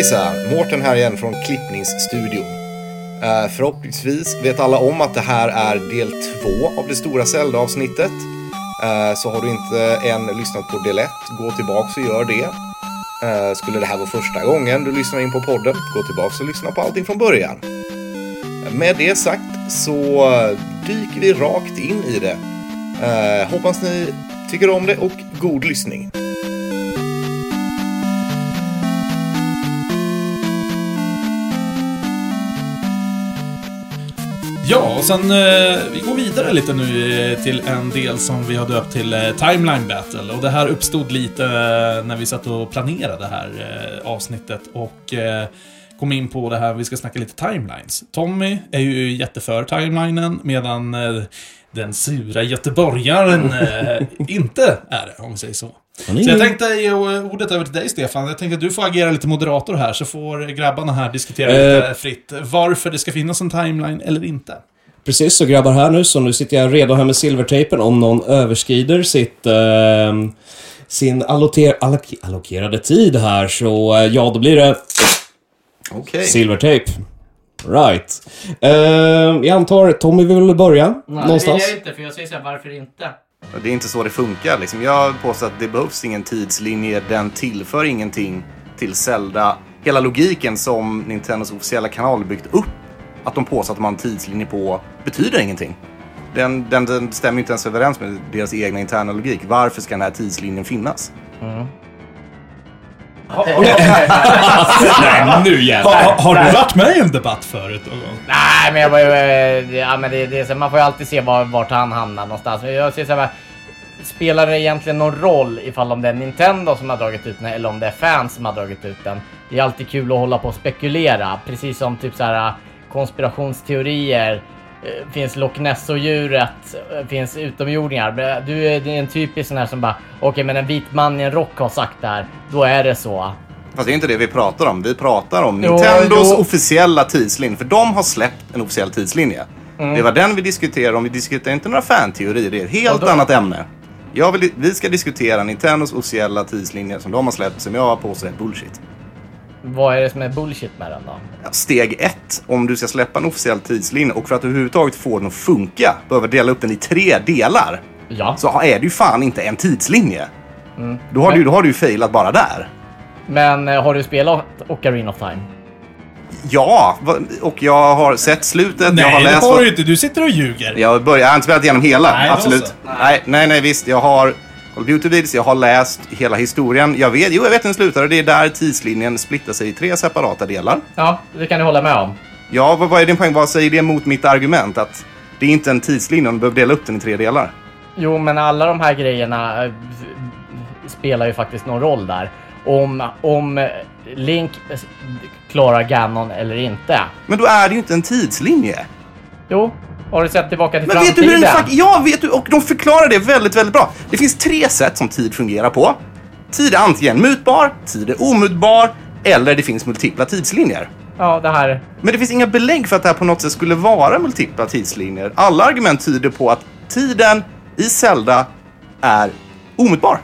Hejsan! Mårten här igen från Klippningsstudion. Uh, förhoppningsvis vet alla om att det här är del två av det stora Zelda-avsnittet. Uh, så har du inte än lyssnat på del ett, gå tillbaka och gör det. Uh, skulle det här vara första gången du lyssnar in på podden, gå tillbaka och lyssna på allting från början. Med det sagt så dyker vi rakt in i det. hoppas ni tycker om det och god lyssning. Ja, och sen eh, vi går vidare lite nu till en del som vi har döpt till eh, Timeline Battle. Och det här uppstod lite eh, när vi satt och planerade det här eh, avsnittet och eh, kom in på det här, vi ska snacka lite timelines. Tommy är ju jätteför timelinen medan eh, den sura göteborgaren inte är det, om vi säger så. Så jag tänkte ge ordet över till dig Stefan. Jag tänkte att du får agera lite moderator här, så får grabbarna här diskutera lite uh, fritt varför det ska finnas en timeline eller inte. Precis, så grabbar här nu, så nu sitter jag redo här med silvertejpen om någon överskrider sitt... Uh, sin alloker, allok, allokerade tid här, så uh, ja, då blir det... Okay. Silvertejp. Right. Uh, jag antar Tommy vill börja? Nej, någonstans? det vill jag inte, för jag säger såhär, varför inte? Det är inte så det funkar. Liksom. Jag påstår att det behövs ingen tidslinje. Den tillför ingenting till Zelda. Hela logiken som Nintendos officiella kanal byggt upp, att de påstår att de har en tidslinje på, betyder ingenting. Den, den, den stämmer inte ens överens med deras egna interna logik. Varför ska den här tidslinjen finnas? Mm. Nej, nu jävlar. Har, har du varit med i en debatt förut Nej, men jag var ju... Eh, ja, men det, det, man får ju alltid se var, vart han hamnar någonstans. Jag ser så här, spelar det egentligen någon roll ifall om det är Nintendo som har dragit ut den eller om det är fans som har dragit ut den? Det är alltid kul att hålla på och spekulera, precis som typ så här konspirationsteorier. Eh, finns Loch Ness-djuret, eh, finns utomjordingar. Du är en typisk sån här som bara, okej okay, men en vit man i en rock har sagt det här, då är det så. Fast det är inte det vi pratar om. Vi pratar om jo, Nintendos jo. officiella tidslinje. För de har släppt en officiell tidslinje. Mm. Det var den vi diskuterade om. Vi diskuterar inte några fanteorier. Det är ett helt annat ämne. Vill, vi ska diskutera Nintendos officiella tidslinje som de har släppt, som jag påstår är bullshit. Vad är det som är bullshit med den då? Steg ett, om du ska släppa en officiell tidslinje och för att överhuvudtaget få den att funka behöver dela upp den i tre delar. Ja. Så är det ju fan inte en tidslinje. Mm. Då, har Men... du, då har du ju failat bara där. Men eh, har du spelat Ocarina of Time? Ja, och jag har sett slutet. Nej, jag har läst det har du inte. Du sitter och ljuger. Jag, börjar, jag har inte spelat igenom hela, nej, absolut. Nej. nej, nej, visst. Jag har kollat på YouTube-videos, jag har läst hela historien. Jag vet, jo, jag vet hur den slutar och det är där tidslinjen splittar sig i tre separata delar. Ja, det kan du hålla med om. Ja, vad, vad är din poäng? Vad säger det mot mitt argument? Att det är inte en tidslinje och du behöver dela upp den i tre delar. Jo, men alla de här grejerna äh, spelar ju faktiskt någon roll där om, om Link klarar Ganon eller inte. Men då är det ju inte en tidslinje. Jo, har du sett tillbaka till Men framtiden? vet du hur den Ja, vet du, och de förklarar det väldigt, väldigt bra. Det finns tre sätt som tid fungerar på. Tid är antingen mutbar, tid är omutbar eller det finns multipla tidslinjer. Ja, det här... Men det finns inga belägg för att det här på något sätt skulle vara multipla tidslinjer. Alla argument tyder på att tiden i Zelda är omutbar.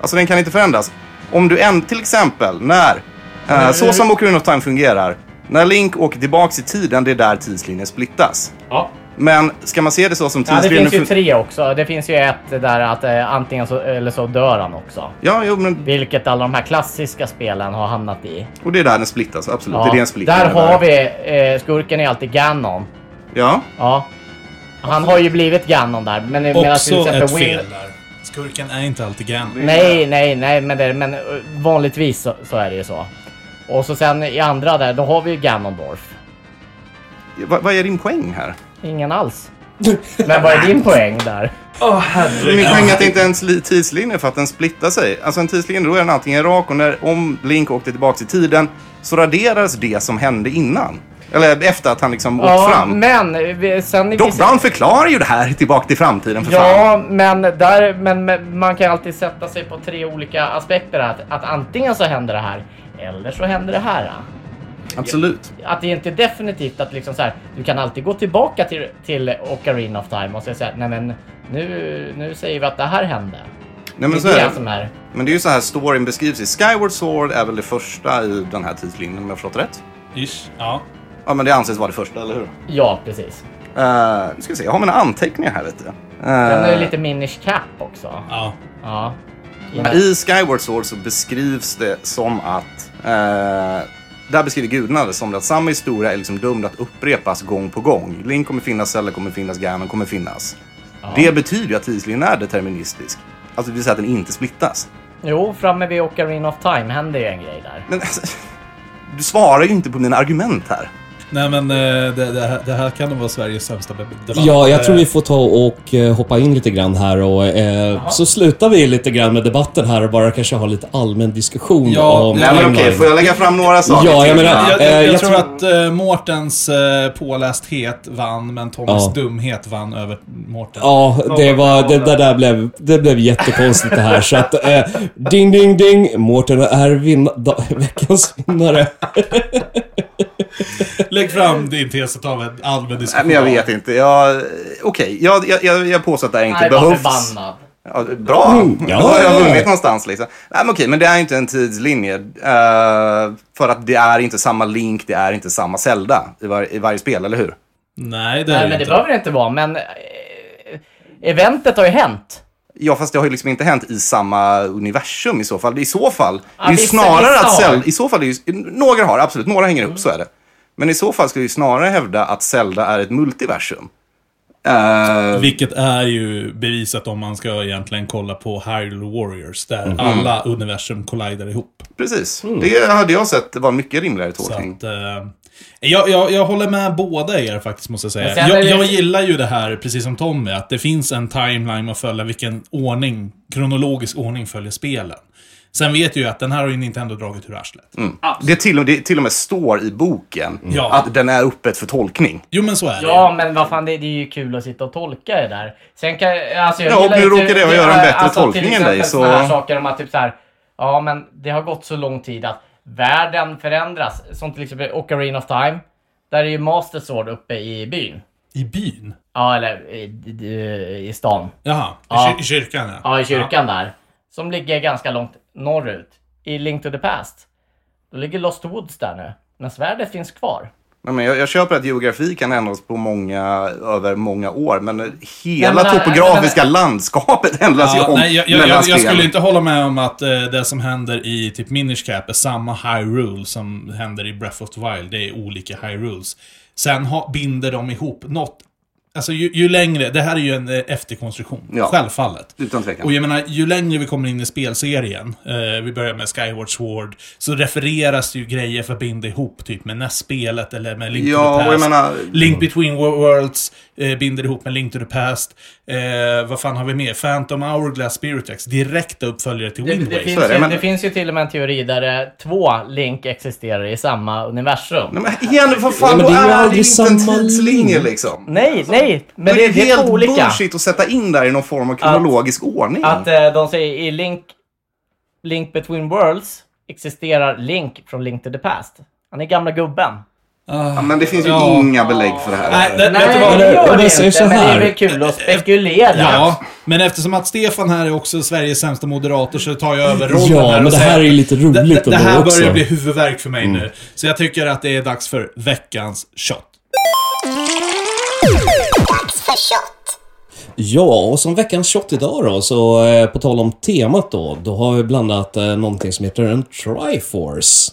Alltså den kan inte förändras om du en, till exempel när, eh, så som Ocarina of Time fungerar, när Link åker tillbaks i tiden, det är där tidslinjen splittas. Ja. Men ska man se det så som tidslinjen... Ja, det finns ju tre också. Det finns ju ett där att eh, antingen så, eller så dör han också. Ja, jo, men... Vilket alla de här klassiska spelen har hamnat i. Och det är där den splittas, absolut. Ja. Det är det den splittar. Där har vi, eh, skurken är alltid Ganon. Ja. Ja. Han har ju blivit Ganon där. Men också ett fel där. Skurken är inte alltid Ganon. Nej, nej, nej, men, det, men eh, vanligtvis så, så, är det ju så. Och så sen i andra där, då har vi ju Ganondorf. Va, vad är din poäng här? Ingen alls. Men vad är din poäng där? Åh oh, herregud. Min poäng är att det inte är en tidslinje för att den splittar sig. Alltså en tidslinje, då är den antingen rak och när, om Link åkte tillbaka i tiden så raderas det som hände innan. Eller efter att han liksom ja, åkt fram. men sen... Doc Brown förklarar ju det här tillbaka till framtiden för ja, fan. men, där, men, men man kan alltid sätta sig på tre olika aspekter. Att, att antingen så händer det här, eller så händer det här. Absolut. Att det inte är definitivt att liksom så här, du kan alltid gå tillbaka till, till Ocarina of Time och säga så här, nej men nu, nu säger vi att det här hände. men det så är är det det. som är... Men det är ju så här storyn beskrivs i Skyward Sword är väl det första i den här tidslinjen om jag förstått rätt? Ish. Ja. Ja men det anses vara det första, eller hur? Ja, precis. Uh, nu ska vi se, jag har mina anteckningar här vet du. Den är Uh, ju lite Minish Cap också. Ja. Ja. I Skyward Sword så beskrivs det som att... Uh, där beskriver gudarna det som att samma historia är liksom dömd att upprepas gång på gång. Link kommer finnas, Zelda kommer finnas, Ganon kommer finnas. Det betyder ju att tidslinjen är deterministisk. Alltså det vill säga att den inte splittas. Jo, framme vid Ocarina of Time händer ju en grej där. Men alltså, du svarar ju inte på mina argument här. Nej men eh, det, det, här, det här kan nog vara Sveriges sämsta debatt. Ja, jag tror Eh, vi får ta och eh, hoppa in lite grann här och eh, så slutar vi lite grann med debatten här och bara kanske ha lite allmän diskussion Ja, om nej, Nej men okej, får jag lägga fram några saker? Ja, jag menar- Jag, Eh, jag, jag, jag tror tror- att uh, Mårtens eh, pålästhet vann, men Tommys Ja. dumhet vann över Mårten. Ja, det var, det, det där blev, det blev jättekonstigt det här. Så att, eh, ding ding ding, Mårten är vinna, da, veckans vinnare. Lägg fram din tes och ta en allmän Nej, diskussion. men jag vet inte. Jag, okej, jag, jag, jag, jag påstår att det här inte Nej, var behövs. förbannad. Ja, bra! Mm, ja, Då har jag ja, ja. vunnit någonstans liksom. Nej men okej, men det är inte en tidslinje. Eh, för att det är inte samma Link, det är inte samma Zelda i, var, i varje spel, eller hur? Nej, det är Nej, det men det inte. behöver det inte vara, men... Eh, eventet har ju hänt. Ja, fast det har ju liksom inte hänt i samma universum i så fall. I så fall, Ja, det är ju snarare att. Zelda... I så fall är ju, några har, absolut. Några hänger upp, så är det. Men i så fall skulle ju snarare hävda att Zelda är ett multiversum. Eh, Vilket är ju bevisat om man ska egentligen kolla på Hyrule Warriors, där Mm. alla universum collider ihop. precis. Det hade jag sett var mycket rimligare Så tolkning. att, eh, jag, jag, jag håller med båda er faktiskt, måste jag säga. Jag, jag gillar ju det här, precis som Tommy, att det finns en timeline att följa vilken ordning, kronologisk ordning följer spelen. Sen vet jag ju att den här har ju Nintendo dragit ur arslet. Det till, och, det till och med står i boken Ja. att den är öppet för tolkning. Jo, men så är det Ja, men vad fan, det, det är ju kul att sitta och tolka det där. Sen kan alltså, jag Ja, och nu råkar det att göra en bättre alltså, tolkning än dig, så- här saker om att typ så här, ja men det har gått så lång tid att världen förändras. Som till exempel Ocarina of Time. Där är ju Master Sword uppe i byn. I byn? Ja, eller i, i, i stan. Jaha, i, Ja. i kyrkan ja. Ja, i kyrkan där. Som ligger ganska långt norrut. I Link to the Past. Då ligger Lost Woods där nu. Men svärdet finns kvar. Nej, men jag, jag köper att geografi kan ändras på många, över många år, men hela Nej, men- topografiska landskapet ändras ju Ja, om nej, jag, jag, jag, jag skulle inte hålla med om att eh, det som händer i typ Minish Cap är samma Hyrule som händer i Breath of the Wild. Det är olika Hyrules. Sen ha, binder de ihop något. Alltså ju, ju längre, det här är ju en eh, efterkonstruktion. Ja. Självfallet. Utan tvekan. Och jag menar, ju längre vi kommer in i spelserien, eh, vi börjar med Skyward Sword, så refereras det ju grejer för att binda ihop, typ med NES-spelet eller med Link to Ja, the och jag Past. menar- Link Between Wor- Worlds eh, binder ihop med Link to the Past. Eh, vad fan har vi mer? Phantom Hourglass Spiritex, direkta uppföljare till Det, Wind det, Waker. finns Så är det, ju, men- det finns ju till och med en teori där eh, två Link existerar i samma universum. Nej, men igen, vad fan, Ja, men då det är är det inte en tidslinje linje. liksom. Nej, nej! Men Men det, det är helt olika. bullshit att sätta in där i någon form av kronologisk ordning. Att eh, de säger i Link, Link Between Worlds existerar Link från Link to the Past. Han är gamla gubben. Ja, men det finns ju Ja. inga belägg för det här. Nej, det, Nej, vet vad? det gör det säger inte, så men det är här. väl kul att spekulera. Ja, men eftersom att Stefan här är också Sveriges sämsta moderator så tar jag över rollen Ja, här men och det säger här är ju att lite roligt det, det, här också. börjar bli huvudvärk för mig nu. Så jag tycker att det är dags för veckans shot. Ja, och som veckans shot idag då, så eh, på tal om temat då, då har vi blandat eh, någonting som heter en Triforce.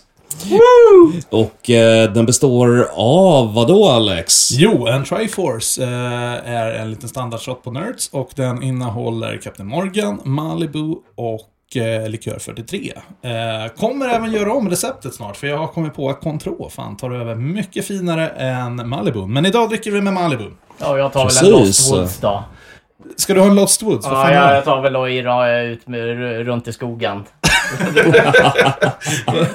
Och eh, den består av vad då Alex? Jo, en Triforce eh, är en liten standardshot på Nerds och den innehåller Captain Morgan, Malibu och eh, Likör 43. Eh, kommer även göra om receptet snart, för jag har kommit på att Contro fan tar över mycket finare än Malibu. Men idag dricker vi med Malibu. Ja, jag tar väl en Precis. Lost Woods då. Ska du ha en Lost Woods? Ja, jag, jag tar väl och drar ut med, runt i skogen.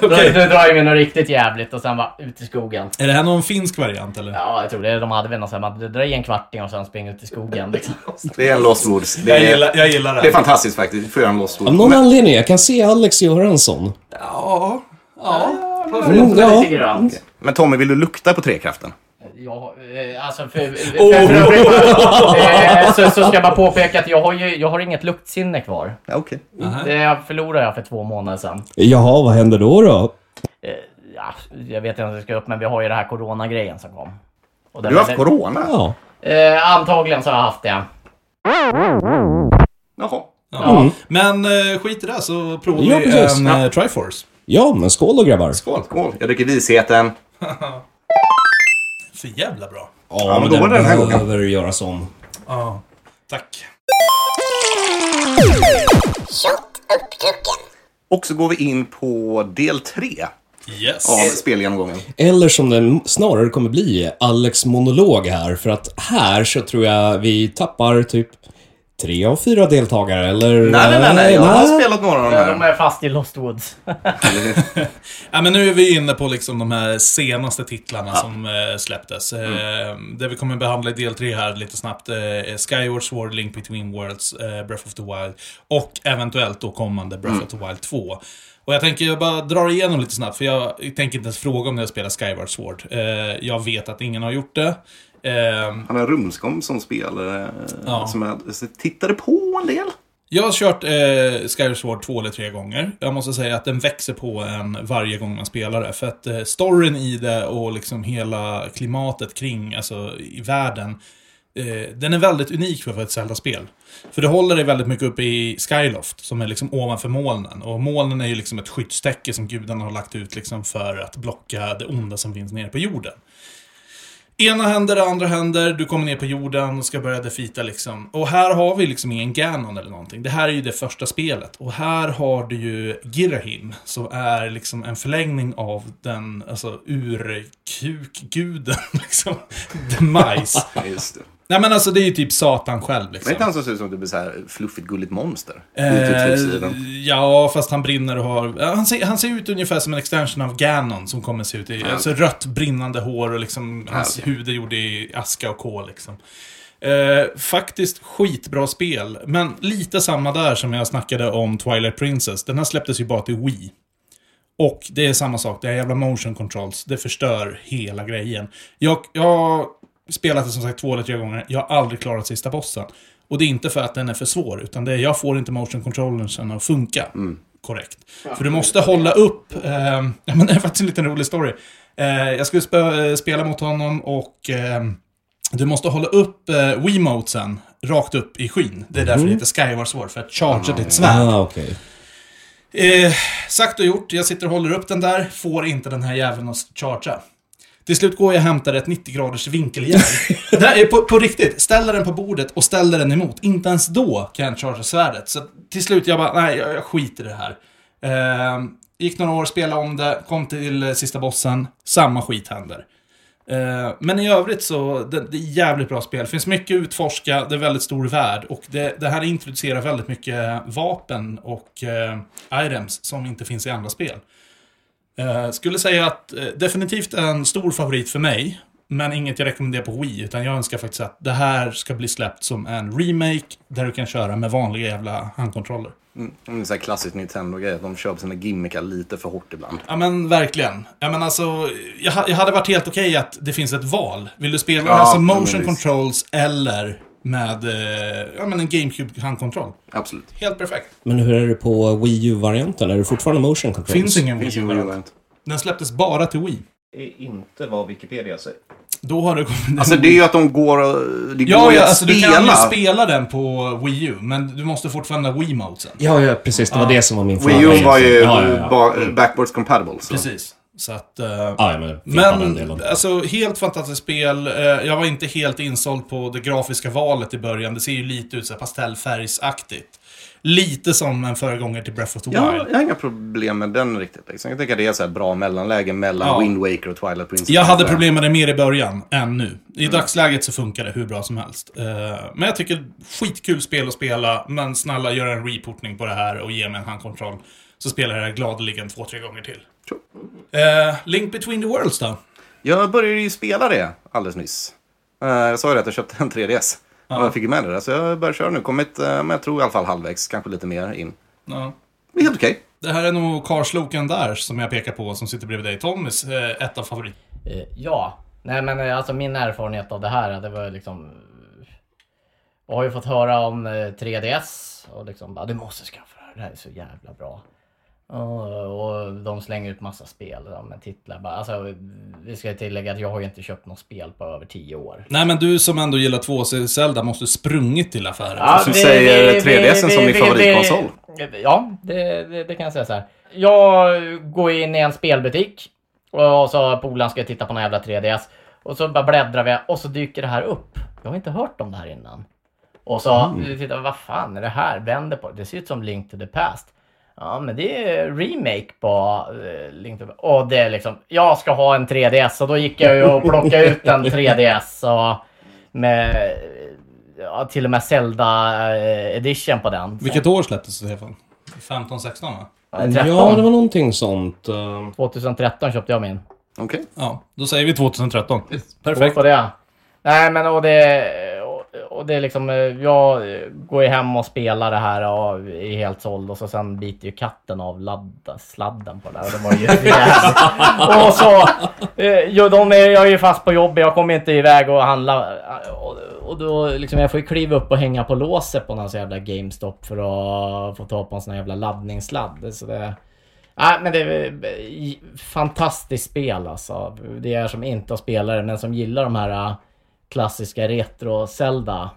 Då drar jag med något riktigt jävligt och sen bara ut i skogen. Är det här någon finsk variant eller? Ja, jag tror det. De hade väl något sånt här, man drar i en kvarting och sen springer ut i skogen. Liksom. Det är en Lost Woods. Det Jag är, gillar, jag gillar det. det är fantastiskt faktiskt. Du får göra en Lost Av Woods. någon Men, anledning, jag kan se Alex göra en sån. Ja. Ja. Mm, ja. Grönt. men Tommy, vill du lukta på trekraften? Jag, eh, alltså för, för, för övrigt bara, eh, så, så ska jag bara påpeka att jag har ju jag har inget luktsinne kvar. Ja, Okej. Nähä. Det förlorade jag för två månader sedan. Jaha, vad händer då då? Eh, ja, jag vet inte om det ska upp, men vi har ju det här corona-grejen som kom. Och den- Du har haft corona? Ja. Eh, antagligen så har jag haft det. Jaha. Ja. Men eh, skit i det så provar Ja, vi precis. en Ja. Triforce. Ja, men skål då grabbar. Skål! Skål. Jag dricker visheten. För jävla bra. Ja, men då var det den här gången. behöver göras om. Ja, tack. Och så går vi in på del tre Yes. av spelgenomgången. Eller som den snarare kommer bli, Alex monolog här. För att här så tror jag vi tappar typ tre av fyra deltagare, eller? Nej, nej, nej, nej. Jag har spelat några av de De här. är fast i Lost Woods. Ja, men nu är vi inne på liksom de här senaste titlarna som eh, släpptes. Eh, Det vi kommer behandla i del 3 här lite snabbt eh, är Skyward Sword, Link Between Worlds, eh, Breath of the Wild och eventuellt då kommande Breath of the Wild 2. Och jag tänker jag bara drar igenom lite snabbt, för jag tänker inte ens fråga om jag spelar Skyward Sword. Eh, Jag vet att ingen har gjort det. Eh, Han har Rumskom som spelare. Ja. Som jag så tittade på en del. Jag har kört eh, Skyward två eller tre gånger. Jag måste säga att den växer på en varje gång man spelar det. För att eh, storyn i det och liksom hela klimatet kring, alltså i världen. Eh, den är väldigt unik för ett Zelda-spel. För det håller dig väldigt mycket uppe i Skyloft, som är liksom ovanför molnen. Och molnen är ju liksom ett skyddstäcke som gudarna har lagt ut liksom för att blocka det onda som finns nere på jorden. Ena händer, det andra händer, du kommer ner på jorden och ska börja defita liksom. Och här har vi liksom ingen Ganon eller någonting. Det här är ju det första spelet. Och här har du ju Girahim, som är liksom en förlängning av den, alltså urkukguden, liksom. The Mice. Just det. Nej men alltså det är ju typ Satan själv Men liksom. inte han som ser ut som typ så här fluffigt gulligt monster? Eh, ja, fast han brinner och har... Han ser, han ser ut ungefär som en extension av Ganon som kommer se ut i... Alltså rött brinnande hår och liksom hans okej. hud är gjord i aska och kol liksom. Eh, faktiskt skitbra spel, men lite samma där som jag snackade om Twilight Princess. Den här släpptes ju bara till Wii. Och det är samma sak, det är jävla motion controls. Det förstör hela grejen. Jag, jag spelat det som sagt två eller tre gånger. Jag har aldrig klarat sista bossen. Och det är inte för att den är för svår, utan det är jag får inte motion controllersen att funka. Korrekt. För du måste hålla upp... Eh, ja, men det är faktiskt en liten rolig story. Eh, jag skulle spe, eh, spela mot honom och... Eh, du måste hålla upp eh, Wiimotesen rakt upp i skyn. Det är därför det heter Skyward Sword, för att chargea ditt svärd. Ah, okej. Eh, sagt och gjort, jag sitter och håller upp den där, får inte den här jäveln att chargea. Till slut går jag och hämtar ett 90 graders vinkeljärn. Det här är på, på riktigt, ställer den på bordet och ställer den emot. Inte ens då kan jag chargea svärdet. Så till slut jag bara, nej jag, jag skiter i det här. Eh, gick några år, spelade om det, kom till sista bossen, samma skit händer. Eh, Men i övrigt så, det, det är jävligt bra spel. Det finns mycket att utforska, det är väldigt stor värld och det, det här introducerar väldigt mycket vapen och eh, items som inte finns i andra spel. Eh, skulle säga att eh, definitivt en stor favorit för mig, men inget jag rekommenderar på Wii, utan jag önskar faktiskt att det här ska bli släppt som en remake där du kan köra med vanliga jävla handkontroller. Mm. Det är sån här klassisk Nintendo-grej. att De kör på sina gimmickar lite för hårt ibland. Ja men verkligen. Ja men alltså, jag, jag hade varit helt okej att det finns ett val. Vill du spela Ja, alltså motion visst. controls eller med eh, ja, men en GameCube handkontroll? Absolut. Helt perfekt. Men hur är det på Wii U-varianten? Är det fortfarande motion controls? Finns ingen Wii ju U en variant. Den släpptes bara till Wii. är inte vad Wikipedia säger. Då har det kommit... Alltså det är ju att de går och... Det går Ja, ju ja att alltså spela. du kan ju spela den på Wii U, men du måste fortfarande ha Wii-modesen. Ja, ja, precis. Det var det som var min fråga. Wii U var ju Ja, ja, ja. ba- backwards compatible. Så. Precis. Så att... Ja, ja, men, men alltså helt fantastiskt spel. Eh, Jag var inte helt insåld på det grafiska valet i början. Det ser ju lite ut så här pastellfärgsaktigt. Lite som en föregångare till Breath of the Ja, Wild. jag har inga problem med den riktigt. Liksom. Jag tycker det är så här bra mellanläge mellan Ja. Wind Waker och Twilight Princess. Jag hade problem med det mer i början än nu. I dagsläget så funkar det hur bra som helst. Eh, Men jag tycker skitkul spel att spela, men snälla gör en reportning på det här och ge mig en handkontroll. Så spelar jag gladeligen två, tre gånger till. Sure. Eh, Link Between the Worlds då? Jag började ju spela det alldeles nyss. Eh, Jag sa ju det att jag köpte en 3DS. Och jag fick med det där, så jag börjar köra nu. Kommit, eh, men jag tror i alla fall halvvägs, kanske lite mer in. Ja. Det är helt okej. Det här är nog Karsloken där som jag pekar på, som sitter bredvid dig. Tommys, eh, ett av favorit. Eh, ja, Nej men eh, alltså min erfarenhet av det här, det var liksom... Jag har ju fått höra om eh, 3DS och liksom bara, du måste skaffa det här, det här är så jävla bra. Och, och de slänger ut massa spel med titlar bara. Alltså, vi ska tillägga att jag har ju inte köpt något spel på över 10 år. Nej men du som ändå gillar 2C Zelda måste sprungit till affären. Ja, som säger vi- 3DSen vi- som din favoritkonsol. Ja, det, det, det kan jag säga så här. Jag går in i en spelbutik och så polaren ska titta på någon jävla 3DS. Och så bara bläddrar vi och så dyker det här upp. Jag har inte hört om det här innan. Och så vi tittar vad fan är det här? Vänder på det. Det ser ut som Link to the Past. Ja, men det är remake på uh, Link to the Och det är liksom, jag ska ha en 3DS. Och då gick jag ju och plockade ut en 3DS. Och med ja, till och med Zelda eh, edition på den. Vilket år släpptes det Stefan? 15-16 va? Ja, 13. Ja, det var någonting sånt. eh. 2013 köpte jag min. Okej. Ja, då säger vi 2013. Perfekt. Perfekt. på det. Nej men och det... Och, det är liksom, eh, jag går ju hem och spelar det här och är helt såld och så sen biter ju katten av ladda, sladden på det där. Och det var ju jävligt. Och så, eh, jo, de är, jag är ju fast på jobbet, jag kommer inte iväg och handla. Och, och då liksom, jag får ju kliva upp och hänga på låset på någon så jävla GameStop för att få ta på en sån jävla laddningssladd. Så det, Nej men det är eh, fantastiskt spel alltså. Det är som inte har spelare men som gillar de här eh, klassiska retro-Zelda.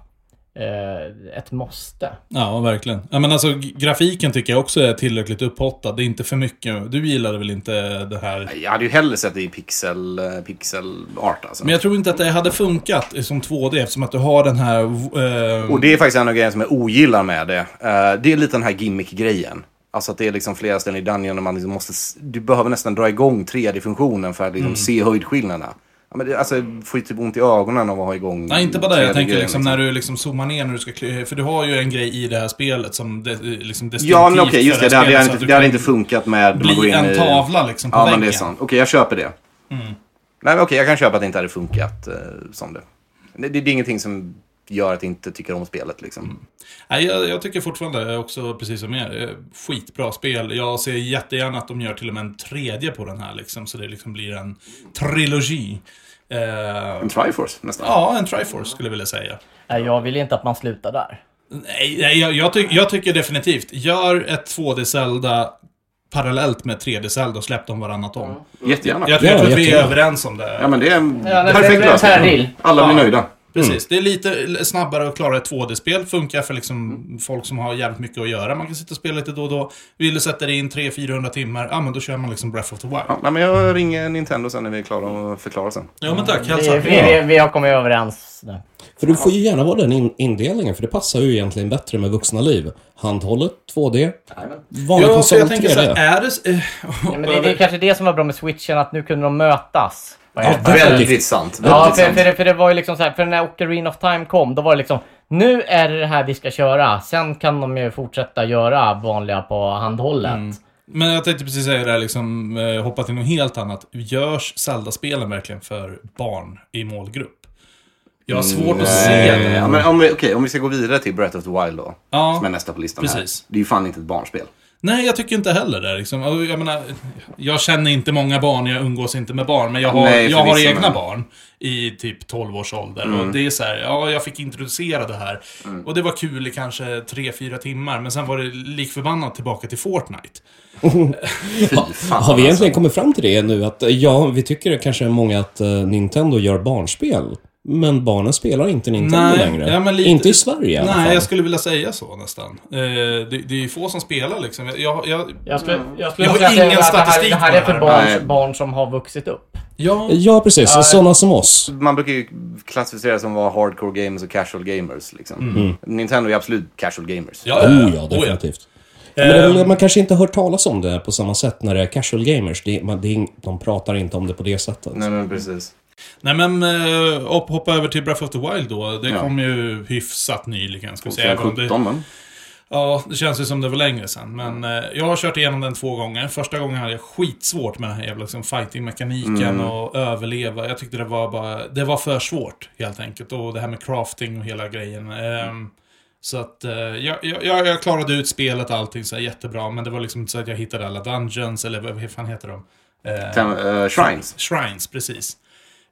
Eh, ett måste. Ja, verkligen. Ja, men alltså, grafiken tycker jag också är tillräckligt upphottad. Det är inte för mycket. Du gillade väl inte det här? Jag hade ju hellre sett det i pixel, eh, pixel art alltså. Men jag tror inte att det hade funkat som 2D eftersom att du har den här... Eh, Och det är faktiskt en av grejerna som jag ogillar med det. Eh, det är lite den här gimmick-grejen. Alltså att det är liksom flera ställen i Dungeon och man liksom måste... Du behöver nästan dra igång 3D-funktionen för att liksom Mm. se höjdskillnaderna. Ja, men det, alltså, jag får ju typ ont i ögonen av att ha igång... Nej, inte bara det. Jag 3D-grejen, tänker liksom när du liksom zoomar ner när du ska kli- För du har ju en grej i det här spelet som det, liksom distinktivt Ja, men okej, just för det. Det hade, spelet, inte, det hade inte funkat med... Bli en i- tavla liksom på Ja, väggen. men det är sant. Okej, jag köper det. Mm. Nej, men okej, jag kan köpa att det inte hade funkat eh, som det. det. Det är ingenting som gör att jag inte tycker om spelet liksom. Nej, jag, jag tycker fortfarande också, precis som er, eh, skitbra spel. Jag ser jättegärna att de gör till och med en tredje på den här liksom, så det liksom blir en trilogi. Eh, En Triforce nästan. ja, en Triforce skulle jag vilja säga. Nej, jag vill inte att man slutar där. Nej, nej jag, jag, tyck, jag tycker definitivt, gör ett 2D Zelda parallellt med 3D Zelda och släpp dem varannat om. Jättegärna. Jag, jag Ja, tror att vi är överens om det. Ja, men det är en Ja, perfekt lösning. Alla blir Ja. nöjda. Precis, det är lite snabbare att klara ett 2D-spel. Funkar för liksom folk som har jävligt mycket att göra. Man kan sitta och spela lite då och då. Vill du sätta dig in 300-400 timmar, ja men då kör man liksom Breath of the Wild. Ja, nej, men jag ringer Nintendo sen när vi är klara och förklarar sen. Ja men tack, Vi, hälsa. vi, vi, vi har kommit överens nu. För du får ju gärna vara den in indelningen, för det passar ju egentligen bättre med vuxna liv. Handhållet, 2D, vanlig Ja, konsol, jag tänker så 3D. här, är det... eh, Ja, men det, det är kanske det som var bra med switchen, att nu kunde de mötas. Ja, Väldigt sant. Väldigt Ja, för, sant. för, det, för det var ju liksom så här, för när Ocarina of Time kom, då var det liksom nu är det det här vi ska köra. Sen kan de ju fortsätta göra vanliga på handhållet. Men jag tänkte precis säga det här, liksom, eh, hoppa till något helt annat. Görs Zelda-spelen verkligen för barn i målgrupp? Jag har svårt att se det. Ja, men om, vi, okej, om vi ska gå vidare till Breath of the Wild då. Ja. Som är nästa på listan Precis. här. Det är ju fan inte ett barnspel. Nej, jag tycker inte heller det. Liksom. Och Jag, menar, jag känner inte många barn, jag umgås inte med barn, men jag har, Nej, jag har egna men- barn i typ 12 års ålder. Och det är så här, ja, jag fick introducera det här. Och det var kul i kanske 3-4 timmar, men sen var det likförbannat tillbaka till Fortnite. Fan. Har vi egentligen alltså. kommit fram till det nu? Att ja, vi tycker kanske många att eh, Nintendo gör barnspel. Men barnen spelar inte Nintendo längre. ja, men lite- Inte i Sverige i alla Nej, fall. jag skulle vilja säga så nästan. Eh, det, det är ju få som spelar liksom. Jag, jag, Jag skulle, jag skulle Jag har ingen att det här, statistik det här är för barn, Nej. barn som har vuxit upp. ja, Ja, precis. Sådana som oss. Man brukar ju klassificera som var hardcore gamers och casual gamers. Liksom. Nintendo är absolut casual gamers. ja, ja, Oh ja, definitivt. Men det är väl, man kanske inte har hört talas om det på samma sätt när det är casual gamers. Det, man, det de pratar inte om det på det sättet. Nej, men precis. Nej men, eh, hoppa över till Breath of the Wild då. Det Ja. kom ju hyfsat nyligen, ska vi säga. även om det- 2017, men. Ja, det känns ju som det var längre sen. Men eh, jag har kört igenom den två gånger. Första gången hade jag skitsvårt med den här jävla liksom, fighting-mekaniken och överleva. Jag tyckte det var bara... Det var för svårt, helt enkelt. Och det här med crafting och hela grejen. Ehm, så att eh, jag, jag, jag klarade ut spelet och allting så jättebra. Men det var liksom inte så att jag hittade alla dungeons, eller vad fan heter de? Eh, Tem- eh, Shrines. Shrines, precis.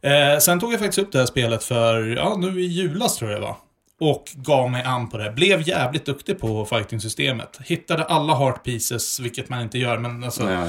Eh, sen tog jag faktiskt upp det här spelet för, ja, nu i julas tror jag det var. Och gav mig an på det. Blev jävligt duktig på fighting-systemet. Hittade alla heart pieces, vilket man inte gör, men alltså... Ja.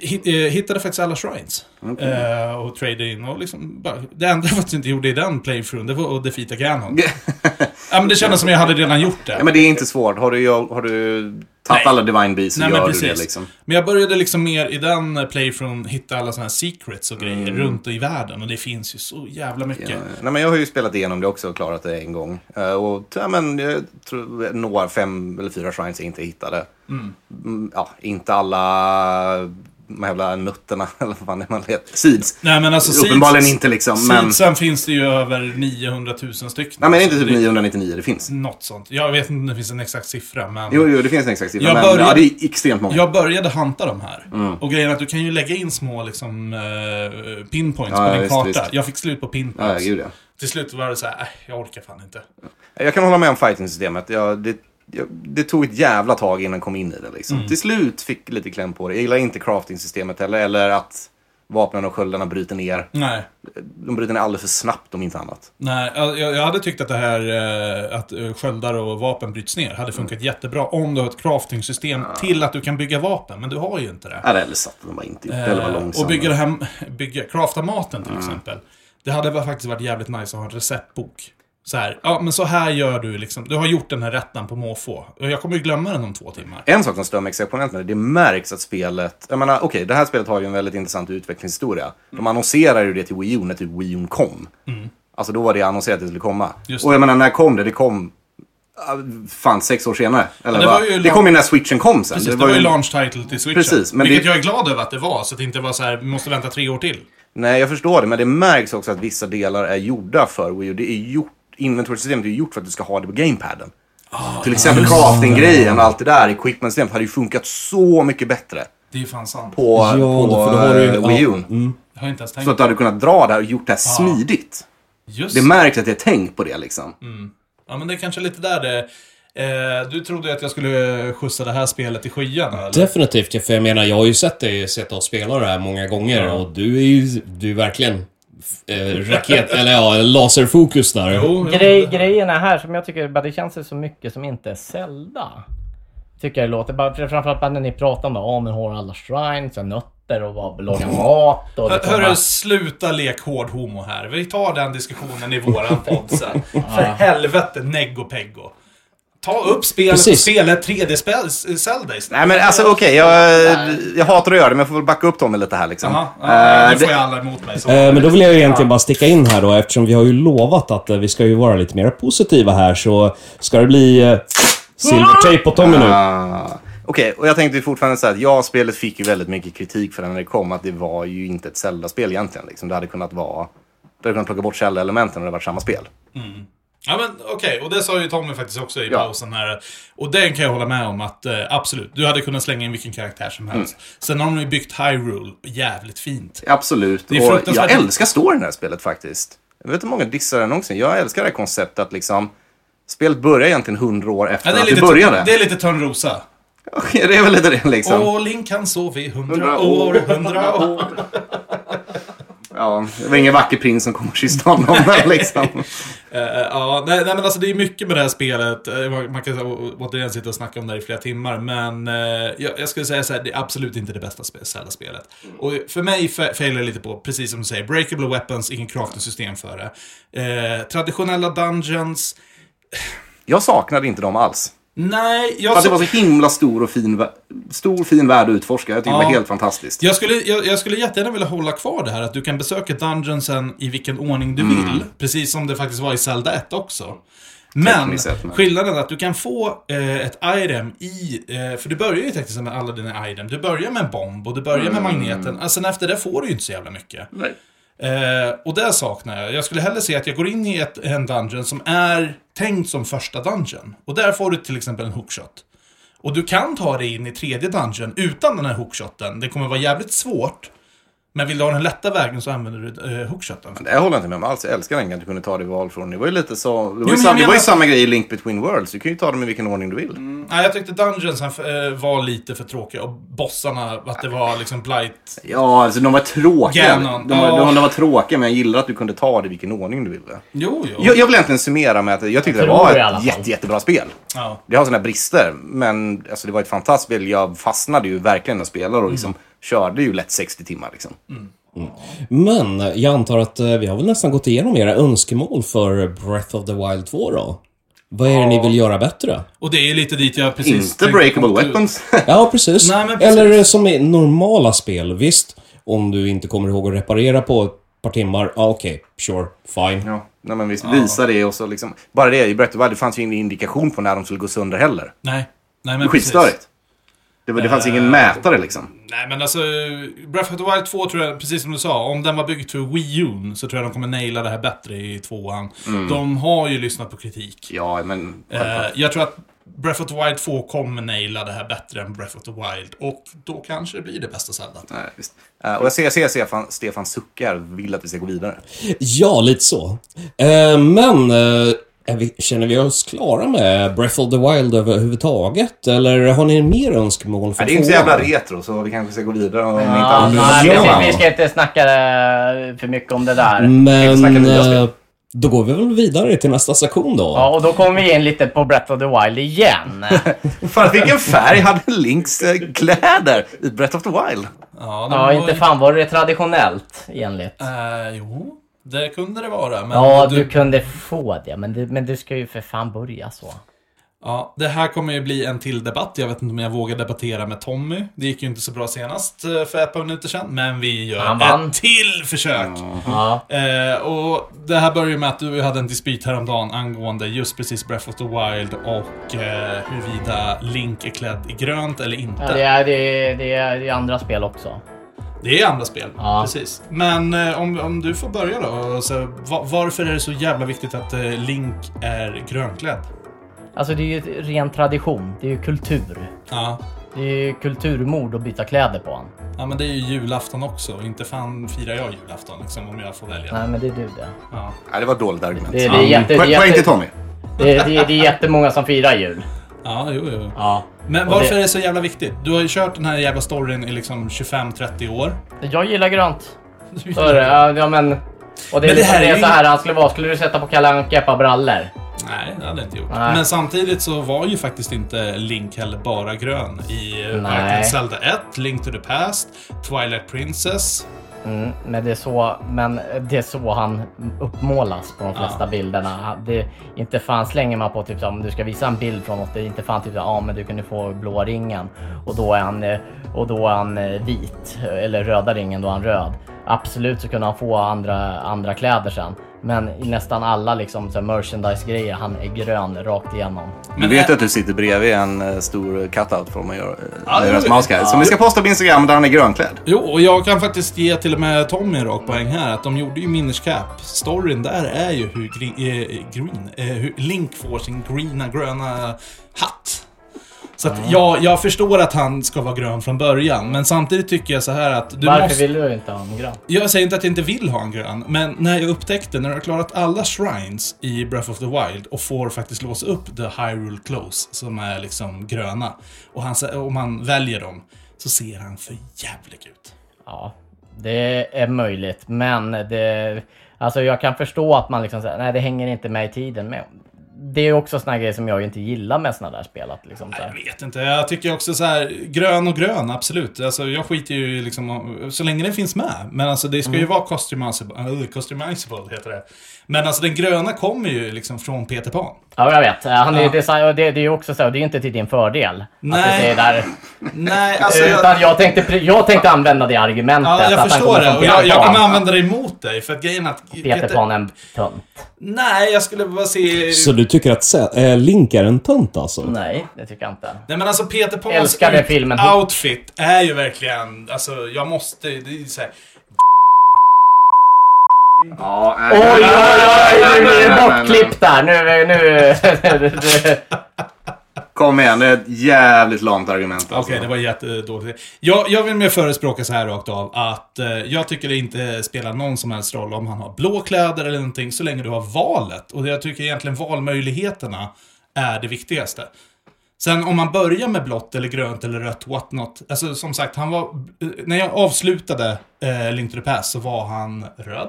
Hit, eh, hittade faktiskt alla shrines. Eh, och trade in och liksom bara, Det enda jag faktiskt inte gjorde i den playthroughen, det var att defeata Ganon. ja, men det kändes som jag hade redan gjort det. Ja, men det är inte svårt. Har du, har du Nej. alla Divine Beasts så Nej, men gör du precis. det liksom. Men jag började liksom mer i den playthroughen hitta alla såna här secrets och grejer runt i världen. Och det finns ju så jävla mycket. Mm. Ja, nej, men jag har ju spelat igenom det också och klarat det en gång. Eh, och ja, men, jag tror några, fem eller fyra shrines jag inte hittade. Mm, ja, inte alla de här jävla nötterna, eller vad fan är man heter. Seeds. Nej men alltså Uppenbarligen seeds- inte liksom, men... Seedsen finns det ju över 900 000 stycken. Nej, men det är inte Så typ 999 det finns. Något sånt. Jag vet inte om det finns en exakt siffra, men... Jo, jo, det finns en exakt siffra. Jag Men börjar- ja, det är extremt många. Jag började hanta de här. Mm. Och grejen är att du kan ju lägga in små liksom, eh, pinpoints Ja, på din visst, karta. visst. Jag fick slut på Ja, pinpoints. gud ja. Till slut var det så här, äh, jag orkar fan inte. Jag kan hålla med om fighting-systemet. Jag, det, det tog ett jävla tag innan jag kom in i det. Liksom. Mm. Till slut fick lite kläm på det. Jag gillar inte crafting-systemet heller, eller att vapnen och sköldarna bryter ner. Nej. De bryter ner alldeles för snabbt om inte annat. Nej, jag, jag hade tyckt att det här eh, att eh, sköldar och vapen bryts ner hade funkat jättebra om du har ett crafting-system till att du kan bygga vapen, men du har ju inte det. Eller, eller satte de bara inte upp, eller var Eh, långsamma. och bygga det här, bygga, crafta maten till exempel. Det hade faktiskt varit jävligt nice att ha en receptbok. Så här, ja men så här gör du liksom. Du har gjort den här rätten på måfå. Jag kommer ju glömma den om två timmar. En sak som stör mig exceptionellt med det, det märks att spelet... Jag menar, okej, det här spelet har ju en väldigt intressant utvecklingshistoria. De annonserade ju det till Wii U när typ Wii U kom. Alltså då var det annonserat att det skulle komma. Mm. Just och jag menar, när kom det? Det kom... Fan, sex år senare. Eller det var ju det kom ju när switchen kom sen. Precis, det, var ju launch title till Switchen. Precis, men vilket det- jag är glad över att det var, så att det inte var så här, vi måste vänta tre år till. Nej, jag förstår det, men det märks också att vissa delar är gjorda för Wii U. Det är gjort, inventory-systemet är gjort för att du ska ha det på gamepaden. Ah, Till exempel crafting-grejen och allt det där, equipment-systemet hade ju funkat så mycket bättre Det är ju fan sant. på, Ja, på för då har du ju- eh, Wii U. ja, mm. Jag har inte ens tänkt Så att du hade kunnat dra det här och gjort det här smidigt. Just Det märks att jag tänkt på det liksom. Ja, men det är kanske lite där det... Eh, du trodde att jag skulle skjutsa det här spelet i skyarna, eller? Definitivt, ja, för jag menar, jag har ju sett dig sitta och spela det här många gånger och du är ju du är verkligen eh, raket, eller ja, laserfokus där. Jo. Grej, grejerna här som jag tycker bara det känns så mycket som inte är Zelda. Tycker jag det låter. Bara, för framförallt bara när ni pratar om det. Ja men har alla shrines och nötter och laga mat och Hör- liksom Hörru, bara- sluta lek hård homo här. Vi tar den diskussionen i våran podd sen. För helvete, neggo peggo. Ta upp spelet och spela ett 3D-spel, Zelda istället. Nej men alltså okej, jag, jag hatar att göra det men jag får väl backa upp Tommy lite här liksom. Jaha, ja, Eh, nu får jag alla emot mig. Så. Eh, Men då vill jag ju egentligen bara sticka in här då, eftersom vi har ju lovat att eh, vi ska ju vara lite mer positiva här, så ska det bli eh, silvertejp på Tommy nu. Ah, Okej, och jag tänkte fortfarande säga att ja, spelet fick ju väldigt mycket kritik för det när det kom. Att det var ju inte ett Zelda-spel egentligen. Liksom. Det hade kunnat vara... Du hade kunnat plocka bort Zelda-elementen och det hade varit samma spel. Ja men okej, och det sa ju Tommy faktiskt också i Ja. pausen här. Och den kan jag hålla med om att eh, absolut, du hade kunnat slänga in vilken karaktär som helst. Mm. Sen har de ju byggt Hyrule jävligt fint. Absolut. Det är och jag älskar storyn i det här spelet faktiskt. Jag vet inte hur många dissar den någonsin. Jag älskar det här konceptet att liksom... Spelet börjar egentligen hundra år efter Ja, det, är att det lite, började. det är lite Törnrosa. Okej, det är väl lite det liksom. Och Link han sov i hundra år. hundra år. Ja, det var ingen vacker prins som kom och kysste honom. liksom. Eh, ja, nej, nej men alltså det är mycket med det här spelet. Eh, man- kan återigen sitta och snacka om det här i flera timmar. Men eh, jag, jag skulle säga så här, det är absolut inte det bästa spe- Zelda-spelet. Och för mig fa- failar lite på, precis som du säger, breakable weapons, ingen crafting-system för det. Eh, traditionella dungeons. Jag saknade inte dem alls. Nej, jag, att det var så himla stor och fin, stor fin värld att utforska. Jag tycker det Ja. var helt fantastiskt. jag, skulle, jag, jag skulle jättegärna vilja hålla kvar det här att du kan besöka dungeonsen i vilken ordning du vill. Precis som det faktiskt var i Zelda 1 också. Men skillnaden är att du kan få eh, ett item i... Eh, för du börjar ju tekniskt med alla dina item. Du börjar med en bomb och du börjar med magneten. Och sen efter det får du ju inte så jävla mycket. Nej. Eh, och det saknar jag. Jag skulle hellre se att jag går in i ett, en dungeon som är tänkt som första dungeon. Och där får du till exempel en hookshot. Och du kan ta dig in i tredje dungeon utan den här hookshoten. Det kommer vara jävligt svårt. Men vill du ha den lätta vägen så använder du eh, hookshoten. Det håller jag inte med om alls. Jag älskar den att du kunde ta det val från. Det var ju lite så... Det var ju, men sam, jag det var ju samma grej i Link Between Worlds. Du kan ju ta dem i vilken ordning du vill. Nej, jag tyckte Dungeons eh, var lite för tråkiga och bossarna, att det var liksom blight. Ja, alltså de var tråkiga. Ganon. De var, Ja. de, de var tråkiga, men jag gillar att du kunde ta det i vilken ordning du ville. Jo, jo. Jag, jag vill egentligen summera med att jag tyckte det var det alla ett jätte, jättebra spel. Ja. Det har sina brister, men alltså, det var ett fantastiskt spel. Jag fastnade ju verkligen när jag spelade och liksom körde ju lätt 60 timmar. Liksom. Men jag antar att eh, vi har väl nästan gått igenom era önskemål för Breath of the Wild 2 då? Vad är det ni vill göra bättre? Och det är lite dit jag precis Inte breakable weapons. Ja, precis. Nej, precis. Eller som i normala spel, visst. Om du inte kommer ihåg att reparera på ett par timmar, ja okej, sure, fine. ja, nej, men visst, visa det och så liksom. Bara det i Breath of the Wild, det fanns ju ingen indikation på när de skulle gå sönder heller. Nej. Nej, Det är men precis. skitstörigt. Det, var- det fanns ingen mätare liksom. Nej, men alltså... Breath of the Wild 2 tror jag, precis som du sa, om den var byggd för Wii U så tror jag de kommer naila det här bättre i tvåan. Mm. De har ju lyssnat på kritik. Ja, men... Eh, jag tror att Breath of the Wild 2 kommer naila det här bättre än Breath of the Wild. Och då kanske det blir det bästa Zelda. Nej, visst. Eh, och jag ser, jag ser Stefan, Stefan suckar, vill att vi ska gå vidare. Ja, lite så. Eh, men, är vi, känner vi oss klara med Breath of the Wild överhuvudtaget? Eller har ni mer önskemål för Nej, det är inte så jävla retro, så vi kanske ska gå vidare. Om inte Ja, annat. nej, Ja. vi ska inte snacka eh, för mycket om det där. Inte Men, eh, då går vi väl vidare till nästa station då. Ja, och då kommer vi in lite på Breath of the Wild igen. Fan, vilken färg hade Links eh, kläder i Breath of the Wild? Ja, Ja, var inte ju- fan var det traditionellt enligt. Eh, jo, det kunde det vara. Men Ja, du, du kunde få det, men du, men du ska ju för fan börja så. ja, det här kommer ju bli en till debatt. Jag vet inte om jag vågar debattera med Tommy. Det gick ju inte så bra senast eh, för ett par minuter sedan. Men vi gör Han vann. ett till försök. Ja. Eh, och det här börjar ju med att du hade en dispyt häromdagen angående just precis Breath of the Wild och eh, huruvida Link är klädd i grönt eller inte. Ja, det, är, det, är, det, är, det är andra spel också. Det är andra spel, Ja. precis. Men eh, om, om du får börja då. Så, va, varför är det så jävla viktigt att eh, Link är grönklädd? Alltså det är ju ett ren tradition. Det är ju kultur. Ja. Det är ju kulturmord att byta kläder på honom. ja, men det är ju julafton också. Inte fan firar jag julafton liksom, om jag får välja. Nej, men det är du det. Ja. Nej, det var ett dåligt argument. Det, det, är jätte, det, Poäng är poäng till Tommy. det, är- det, är- det är jättemånga som firar jul. Ja, jo, jo. Ja. Men Och varför det- är det så jävla viktigt? Du har ju kört den här jävla storyn i liksom 25-30 år. Jag gillar grönt. Så är det. Ja, ja, men... Och det, Men det det, här det är är ju- så här han skulle vara. Skulle du sätta på Kalle Anka par brallor? Nej, det hade jag inte gjort. Nej. Men samtidigt så var ju faktiskt inte Link heller bara grön i eh, Nej. varken Zelda 1, Link to the Past, Twilight Princess. Mm, men det är så, men det är så han uppmålas på de flesta bilderna. Han- Det, inte fan slänger man på typ så, om du ska visa en bild från något, det är inte fan typ ja men du kunde få blåa ringen och då är han, eh, och då är han eh, vit eller röda ringen då är han röd. Absolut så kunde han få andra, andra kläder sen. Men i nästan alla liksom så här merchandise-grejer, han är grön rakt igenom. Du Men vet är- att du sitter bredvid en eh, stor cutout från jo, deras mouse guide. Som vi ska posta på Instagram där han är grönklädd. Jo, och jag kan faktiskt ge till och med Tommy en rak poäng här. Att de gjorde ju Minish Cap. Storyn där är ju hur green, eh, green eh, hur Link får sin greena, gröna hatt. Så att jag, jag förstår att han ska vara grön från början, men samtidigt tycker jag så här att du Varför måste... vill du inte ha en grön? Jag säger inte att jag inte vill ha en grön, men när jag upptäckte, när du har klarat alla shrines i Breath of the Wild och får faktiskt låsa upp the Hyrule Close, som är liksom gröna, och han, och man väljer dem, så ser han för jävlig ut. Ja, det är möjligt, men det... Alltså jag kan förstå att man liksom säger, nej det hänger inte med i tiden. Men det är också såna grejer som jag inte gillar med såna där spel. Att liksom så Jag här, vet inte, jag tycker också så här, grön och grön, absolut. Alltså jag skiter ju liksom, så länge den finns med. Men alltså det ska ju vara customizable, äh, customizable heter det. Men alltså den gröna kommer ju liksom från Peter Pan. ja, jag vet. Han är Ja. design, det, det är ju också så, det är inte till din fördel. Att Nej. där. Nej, alltså jag, Utan jag tänkte, jag tänkte använda det argumentet. ja, jag förstår kommer det. Och jag, jag kommer använda det emot dig. För att grejen att... Peter Pan är en tönt. Nej, jag skulle bara se... Så du tycker att eh, Link är en tönt alltså? Nej, det tycker jag inte. Nej men alltså Peter Pans Älskade filmen. outfit är ju verkligen, alltså jag måste, det är så här, Ja, Oj, oj, oj! Nu blir det bortklippt där. Nu... nu Kom igen, det är ett jävligt lamt argument. Okej, Alltså. det var jättedåligt. Jag, jag vill mer förespråka så här rakt av att eh, jag tycker det inte spelar någon som helst roll om han har blå kläder eller någonting så länge du har valet. Och jag tycker egentligen valmöjligheterna är det viktigaste. Sen om man börjar med blått eller grönt eller rött, what not. Alltså som sagt, han var... eh, När jag avslutade eh, Link to the Past så var han röd.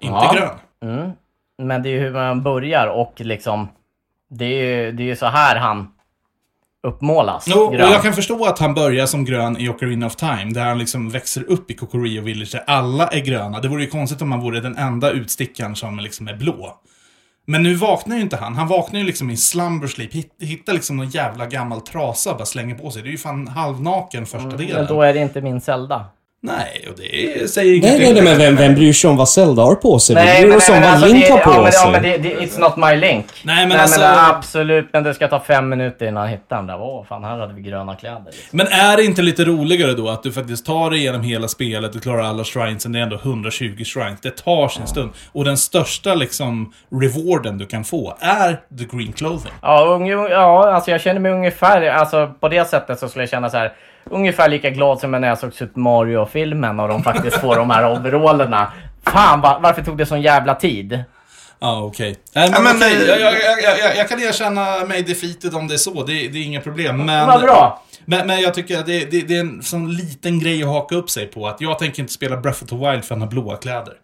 Inte Ja. grön. Mm. Men det är ju hur man börjar och liksom... Det är ju, det är ju så här han uppmålas. Jo, och jag kan förstå att han börjar som grön i Ocarina of Time, där han liksom växer upp i Kokorio Village, där alla är gröna. Det vore ju konstigt om han vore den enda utstickaren som liksom är blå. Men nu vaknar ju inte han. Han vaknar ju liksom i slumber sleep, hitt- hittar liksom någon jävla gammal trasa och bara slänger på sig. Det är ju fan halvnaken första delen. Men då är det inte min Zelda. Nej, och det säger Nej, nej, nej, men vem, vem bryr sig om vad Zelda har på sig? Vi Nej, bryr men, oss om nej, men vad alltså, Link det, har på ja, men, sig. ja, men det, det, it's not my link. Nej, men Nej, alltså- men absolut, men det ska ta fem minuter innan han hittar den där. Åh, fan, här hade vi gröna kläder. Liksom. Men är det inte lite roligare då att du faktiskt tar dig igenom hela spelet, du klarar alla shrinesen, det är ändå 120 shrines. Det tar sin stund. Och den största liksom rewarden du kan få är the green clothing. Ja, unge, ja, alltså jag känner mig ungefär, alltså på det sättet så skulle jag känna så här. Ungefär lika glad som när jag såg Super Mario-filmen och de faktiskt får de här overallerna. Fan, va, varför tog det sån jävla tid? Ja, okej. Nej, men, men, okej, jag, jag, jag, jag, jag kan erkänna mig defeated om det är så. Det, det är inga problem. Men, Vad bra! Men, men jag tycker att det, det, det är en sån liten grej att haka upp sig på. Att jag tänker inte spela Breath of the Wild för han har blåa kläder.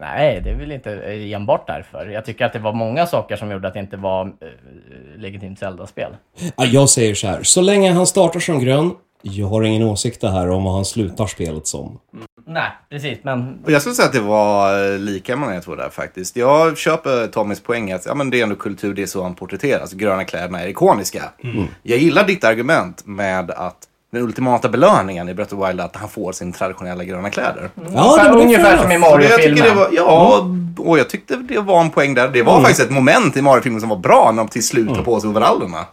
Nej, det är väl inte enbart därför. Jag tycker att det var många saker som gjorde att det inte var äh, legitimt Zelda-spel. Ja, jag säger så här, så länge han startar som grön, jag har ingen åsikt här om vad han slutar spelet som. Nej, precis, men... Jag skulle säga att det var eh, lika många jag tror där faktiskt. Jag köper Tommys poäng att ja, men det är ändå kultur, det är så han porträtteras. Gröna kläderna är ikoniska. Jag gillar ditt argument med att den ultimata belöningen i Breath of Wild är att han får sin traditionella gröna kläder. Ja, det var Ungefär som i det- Mario-filmen. det var, ja, och jag tyckte det var en poäng där. Det var faktiskt ett moment i Mario-filmen som var bra när de till slut tog på sig overallerna.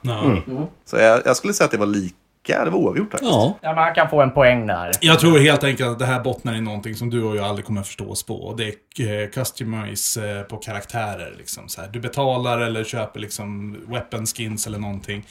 Så jag, jag skulle säga att det var lika, det var oavgjort faktiskt. Ja. Ja, men han kan få en poäng där. Jag tror helt enkelt att det här bottnar i någonting som du och jag aldrig kommer förstå oss på. Det är eh, customize eh, på karaktärer. Liksom, så här. Du betalar eller köper liksom weapon skins eller någonting.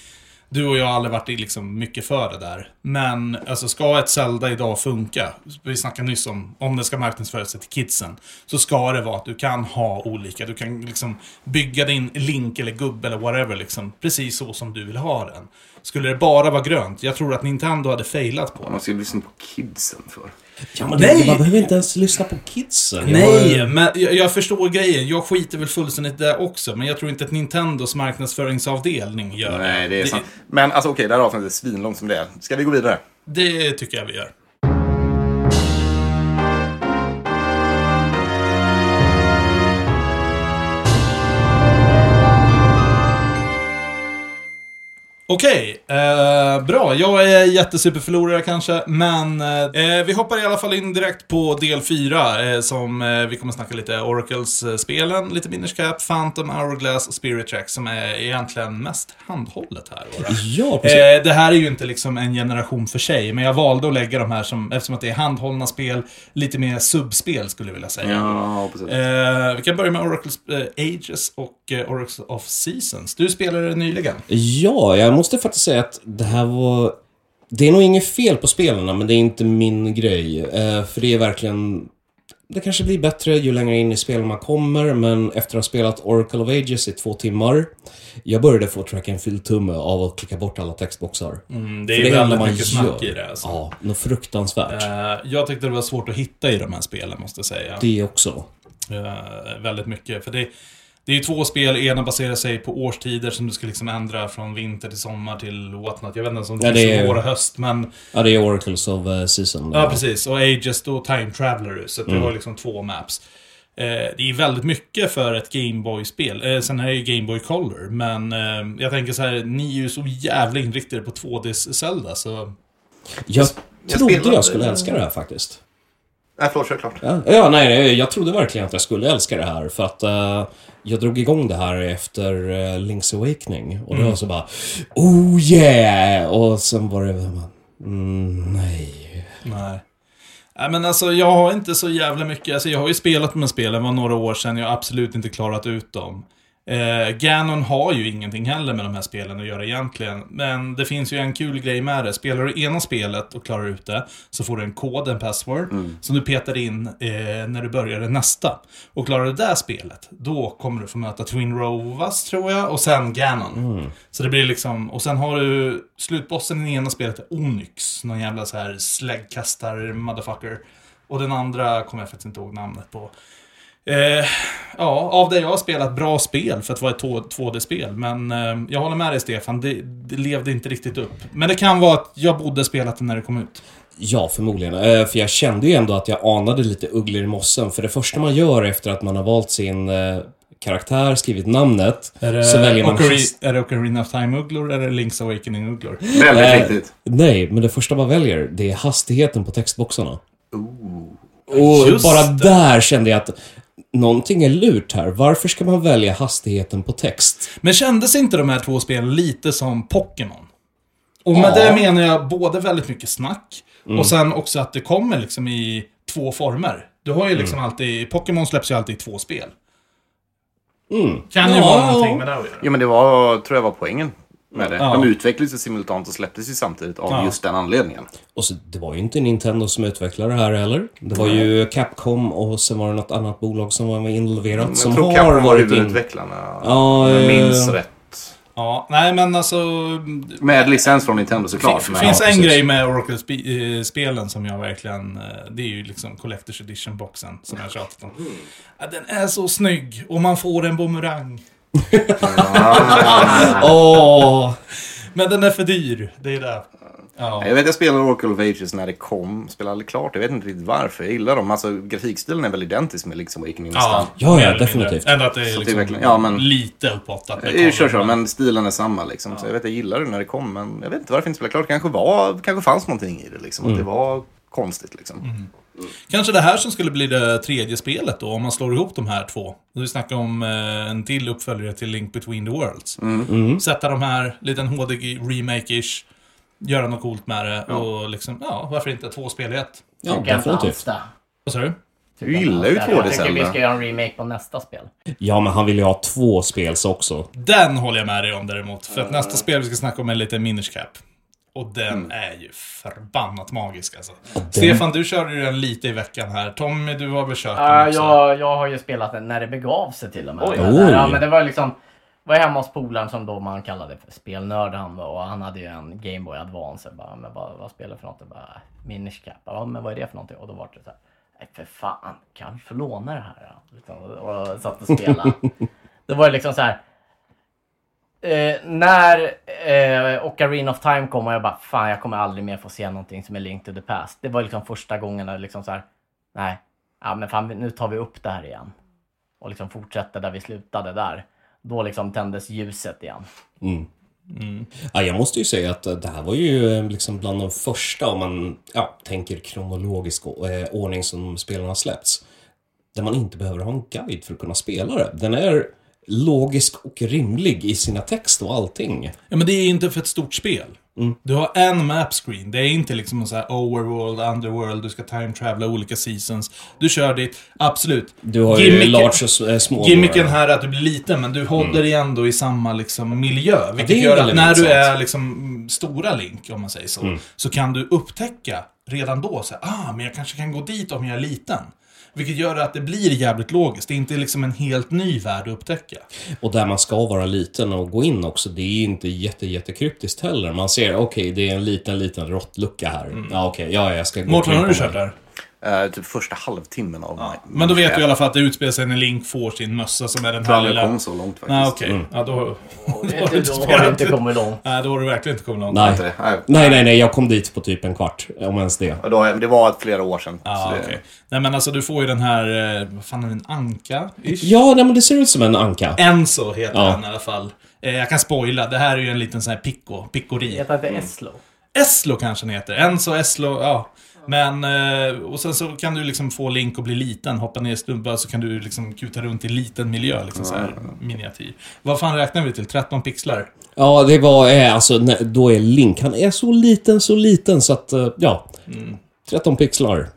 Du och jag har aldrig varit liksom mycket för det där. Men alltså ska ett Zelda idag funka, vi snackade nyss om, om det ska marknadsföra sig till kidsen, så ska det vara att du kan ha olika, du kan liksom bygga din link eller gubbe eller whatever liksom, precis så som du vill ha den. Skulle det bara vara grönt, jag tror att Nintendo hade failat på det. Man ska lyssna på kidsen för. Ja, men Nej! det, man behöver inte ens lyssna på kidsen. Jag- Nej, men jag, jag förstår grejen. Jag skiter väl fullständigt där också. Men jag tror inte att Nintendos marknadsföringsavdelning gör det. Nej, det är sant. Men alltså okej, det här avsnittet är svinlångt som det är. Ska vi gå vidare? Det tycker jag vi gör. Okej, eh, bra. Jag är jättesuperförlorare kanske, men eh, vi hoppar i alla fall in direkt på del 4 eh, som eh, vi kommer snacka lite Oracles-spelen, lite Minish Cap, Phantom, Hourglass och Spirit Track som är egentligen mest handhållet här. Ja, precis. Eh, det här är ju inte liksom en generation för sig, men jag valde att lägga de här som, eftersom att det är handhållna spel, lite mer subspel skulle jag vilja säga. Ja, precis. Eh, vi kan börja med Oracles eh, Ages och eh, Oracles of Seasons. Du spelade det nyligen. Ja, jag måste faktiskt säga att det här var... Det är nog inget fel på spelarna, men det är inte min grej. Eh, för det är verkligen... Det kanske blir bättre ju längre in i spelet man kommer, men efter att ha spelat Oracle of Ages i två timmar, jag började få track and fill-tumme av att klicka bort alla textboxar. Mm, det För är det enda väldigt man mycket snack i det. Alltså. Ja, något fruktansvärt. Eh, jag tyckte det var svårt att hitta i de här spelen, måste jag säga. Det också. Eh, väldigt mycket. För det, det är ju två spel, ena baserar sig på årstider som du ska liksom ändra från vinter till sommar till whatnot. Jag vet inte ens om det Ja, det är- vår och höst, men... Ja, det är Oracles of eh, Season. Ja, precis. Och Ages då Time Traveler, så att du har liksom två maps. Eh, det är väldigt mycket för ett Gameboy-spel. Eh, sen är det ju Game Boy Color, men eh, jag tänker så här, ni är ju så jävla inriktade på 2Ds Zelda, så... Jag jag trodde jag skulle älska det här faktiskt. Nej, förlåt, kör klart. Ja, ja nej, nej, jag trodde verkligen att jag skulle älska det här för att eh, jag drog igång det här efter uh, Link's Awakening och det var så bara Oh yeah! Och sen var det mm, nej. Nej. Nej men alltså jag har inte så jävla mycket, alltså jag har ju spelat med spelen, var några år sedan, jag har absolut inte klarat ut dem. Eh, Ganon har ju ingenting heller med de här spelen att göra egentligen. Men det finns ju en kul grej med det. Spelar du ena spelet och klarar ut det, så får du en kod, en password, som du petar in eh, när du börjar det nästa. Och klarar du det där spelet, då kommer du få möta Twin Rovas, tror jag, och sen Ganon. Så det blir liksom, och sen har du slutbossen i ena spelet, Onyx, någon jävla så här släggkastar-motherfucker. Och den andra kommer jag faktiskt inte ihåg namnet på. Eh, ja, av det jag har spelat bra spel för att vara ett 2D-spel. Men eh, jag håller med dig Stefan, det, det levde inte riktigt upp. Men det kan vara att jag borde spelat det när det kom ut. Ja, förmodligen. Eh, För jag kände ju ändå att jag anade lite ugglor i mossen. För det första man gör efter att man har valt sin eh, karaktär, skrivit namnet, det, så väljer man... Hast- är det Ocarina of Time-ugglor eller Link's Awakening-ugglor? Väldigt Eh, riktigt. Nej, men det första man väljer, det är hastigheten på textboxarna. Och Just bara det. där kände jag att någonting är lurt här. Varför ska man välja hastigheten på text? Men kändes inte de här två spelen lite som Pokémon? Och med Ja. det menar jag både väldigt mycket snack, Mm. och sen också att det kommer liksom i två former. Du har ju liksom Mm. alltid, Pokémon släpps ju alltid i två spel. Mm. Kan ju Ja. vara någonting med det att göra. Jo, men det var, tror jag var poängen med det. Ja. De utvecklades simultant och släpptes ju samtidigt av Ja. just den anledningen. Och så, det var ju inte Nintendo som utvecklade det här heller. Det var ju Capcom och sen var det något annat bolag som var involverat Men som jag tror har Capcom var varit in... huvudutvecklarna. Ja, om jag eh, minns rätt. Ja, nej men alltså... Med licens från Nintendo såklart. Det finns ja, en precis. grej med Oracle-spelen som jag verkligen... eh, Det är ju liksom Collector's Edition-boxen som jag tjatat om. Ja, den är så snygg och man får en bumerang. Åh! Men den är för dyr, det är det. Ja. Jag vet jag spelade Oracle of Ages när det kom. Spelade aldrig klart. Jag vet inte riktigt varför. Jag gillar dem. Alltså grafikstilen är väl identisk med liksom Awakening nästan. Ja, ja, eller definitivt. Ändå att det är det liksom verkligen- ja, men- lite uppåtat. Kör, kör, men stilen är samma liksom. Så jag vet, jag gillade det när det kom, men jag vet inte varför jag inte spelade klart. Det kanske var, kanske fanns någonting i det liksom. Att det var konstigt liksom. Kanske det här som skulle bli det tredje spelet då, om man slår ihop de här två. Vi snackar om eh, en till uppföljare till Link Between the Worlds. Sätta de här, liten HD-remake-ish, göra något coolt med det och liksom, ja, varför inte två spel i ett? Ja, jag definitivt. Vad sa du? Du gillar ju Jag 2D tycker vi ska göra en remake på nästa spel. Ja, men han vill ju ha två spels också. Den håller jag med dig om däremot. För att nästa spel vi ska snacka om är lite Minish Cap. Och den är ju förbannat magisk alltså. Stefan, du körde ju den lite i veckan här. Tommy, du har väl kört den Ja, också? jag, jag har ju spelat den när det begav sig till och med. Oj. Ja, Oj. men det var liksom... Var hemma hos polaren som då man kallade för spelnörd han var, och han hade ju en Game Boy Advance. Jag bara, men vad, vad spelar du för något? Jag bara, Minish Cap. Ja, men vad är det för någonting? Och då var det så här, nej för fan, kan vi få låna det här? då?" Liksom, och, och satt och spelade. det var ju liksom så här. Eh, när eh, Ocarina of Time kom och jag bara, fan jag kommer aldrig mer få se någonting som är linked to the Past. Det var liksom första gången där liksom så här, nej, ja men fan nu tar vi upp det här igen. Och liksom fortsätter där vi slutade där. Då liksom tändes ljuset igen. Mm. Mm. Ja, jag måste ju säga att det här var ju eh, liksom bland de första, om man ja, tänker kronologisk eh, ordning som spelarna har släppts. Där man inte behöver ha en guide för att kunna spela det. Den är logisk och rimlig i sina text och allting. Ja, men det är inte för ett stort spel. Du har en map screen. Det är inte liksom en sån här overworld, underworld, du ska time travela olika seasons. Du kör ditt, absolut. Du har ju Gimmicken- large och s- eh, small. Gimmicken här är att du blir liten, men du håller dig ändå i samma liksom, miljö. Vilket är gör att när du är liksom, mm, stora Link, om man säger så, så kan du upptäcka redan då, så här, ah, men jag kanske kan gå dit om jag är liten. Vilket gör att det blir jävligt logiskt. Det är inte liksom en helt ny värld att upptäcka. Och där man ska vara liten och gå in också, det är inte jätte, jättekryptiskt heller. Man ser, okej, det är en liten, liten råttlucka här. Ja, okej, ja, jag ska gå Mårten, har du kört där? Eh, typ första halvtimmen av mig. Men då vet du i alla fall att det utspelar sig när Link får sin mössa som är den här aldrig jag lilla... kom så långt faktiskt. Nej, okej. Ja, då... Då har du inte kommit långt. Nej, då har du verkligen inte kommit långt. Nej. Det? Nej. nej, nej, jag kom dit på typ en kvart. Om ens det. Då, det var flera år sedan. Ja, så det, okej. Nej, men alltså du får ju den här... eh, Vad fan är det? En anka? -ish? Ja, nej, men det ser ut som en anka. Enzo heter Ja. han i alla fall. Eh, Jag kan spoila, det här är ju en liten sån här picco, piccori. Heter inte Eslo? Eslo kanske den heter. Enzo, Eslo, ja. Men, eh, och sen så kan du liksom få Link att bli liten, hoppa ner i stubbar så kan du liksom kuta runt i liten miljö, liksom så här miniatyr. Vad fan räknar vi till? 13 pixlar? Ja, det var, eh, alltså, då är Link, han är så liten, så liten så att, eh, ja. 13 pixlar.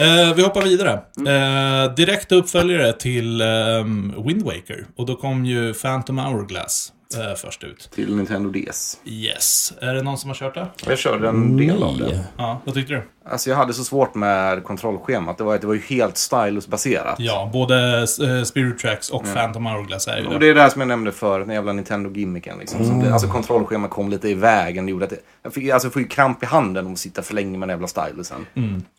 Eh, vi hoppar vidare. Eh, direkt uppföljare till eh, Wind Waker. Och då kom ju Phantom Hourglass eh, först ut. Till Nintendo DS. Yes. Är det någon som har kört det? Jag körde en del av det. Ja, vad tyckte du? Alltså jag hade så svårt med kontrollschemat. Det var, det var ju helt stylus-baserat. Ja, både eh, Spirit Tracks och Phantom Hourglass är ju Och det. är det här som jag nämnde för den jävla Nintendo-gimmicken. Liksom. Som det, alltså kontrollschemat kom lite i vägen. Det gjorde att det, jag fick, alltså, jag får ju kramp i handen om att sitta för länge med den jävla stylusen.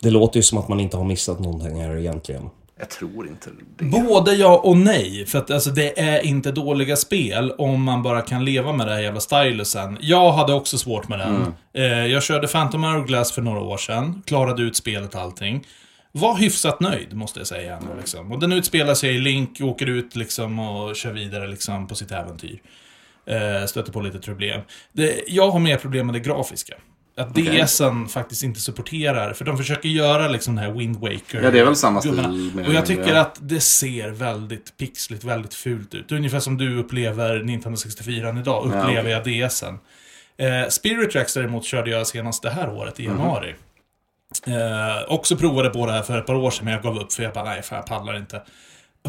Det låter ju som att man inte har missat någonting här egentligen. Jag tror inte det. Både ja och nej. För att alltså, det är inte dåliga spel om man bara kan leva med det här jävla stylusen. Jag hade också svårt med den. Eh, jag körde Phantom Hourglass för några år sedan. Klarade ut spelet och allting. Var hyfsat nöjd, måste jag säga. Ändå, liksom. Och den utspelar sig i Link, åker ut liksom, och kör vidare liksom, på sitt äventyr. Eh, stöter på lite problem. Det, jag har mer problem med det grafiska. Att. DSen faktiskt inte supporterar, för de försöker göra liksom den här Wind Waker Ja, det är väl samma stil, Och jag tycker mindre. att det ser väldigt pixligt, väldigt fult ut. Ungefär som du upplever Nintendo 64 idag, upplever jag DSen. Eh, Spirit Tracks däremot körde jag senast det här året, i Mhm. januari. Eh, också provade på det här för ett par år sedan, men jag gav upp för jag bara, nej, fan, jag pallar inte.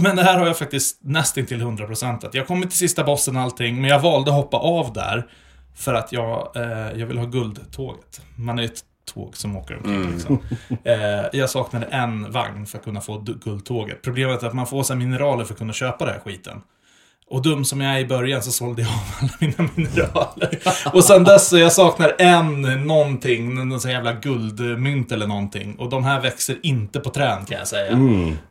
Men det här har jag faktiskt nästan till 100%. Jag kommer till sista bossen och allting, men jag valde att hoppa av där. För att jag, eh, jag vill ha guldtåget. Man är ett tåg som åker omkring liksom. eh, Jag saknade en vagn för att kunna få guldtåget. Problemet är att man får så mineraler för att kunna köpa den här skiten. Och dum som jag är i början så sålde jag av alla mina mineraler. Och sen dess så jag saknar en någonting, någon sån jävla guldmynt eller någonting. Och de här växer inte på träd kan jag säga.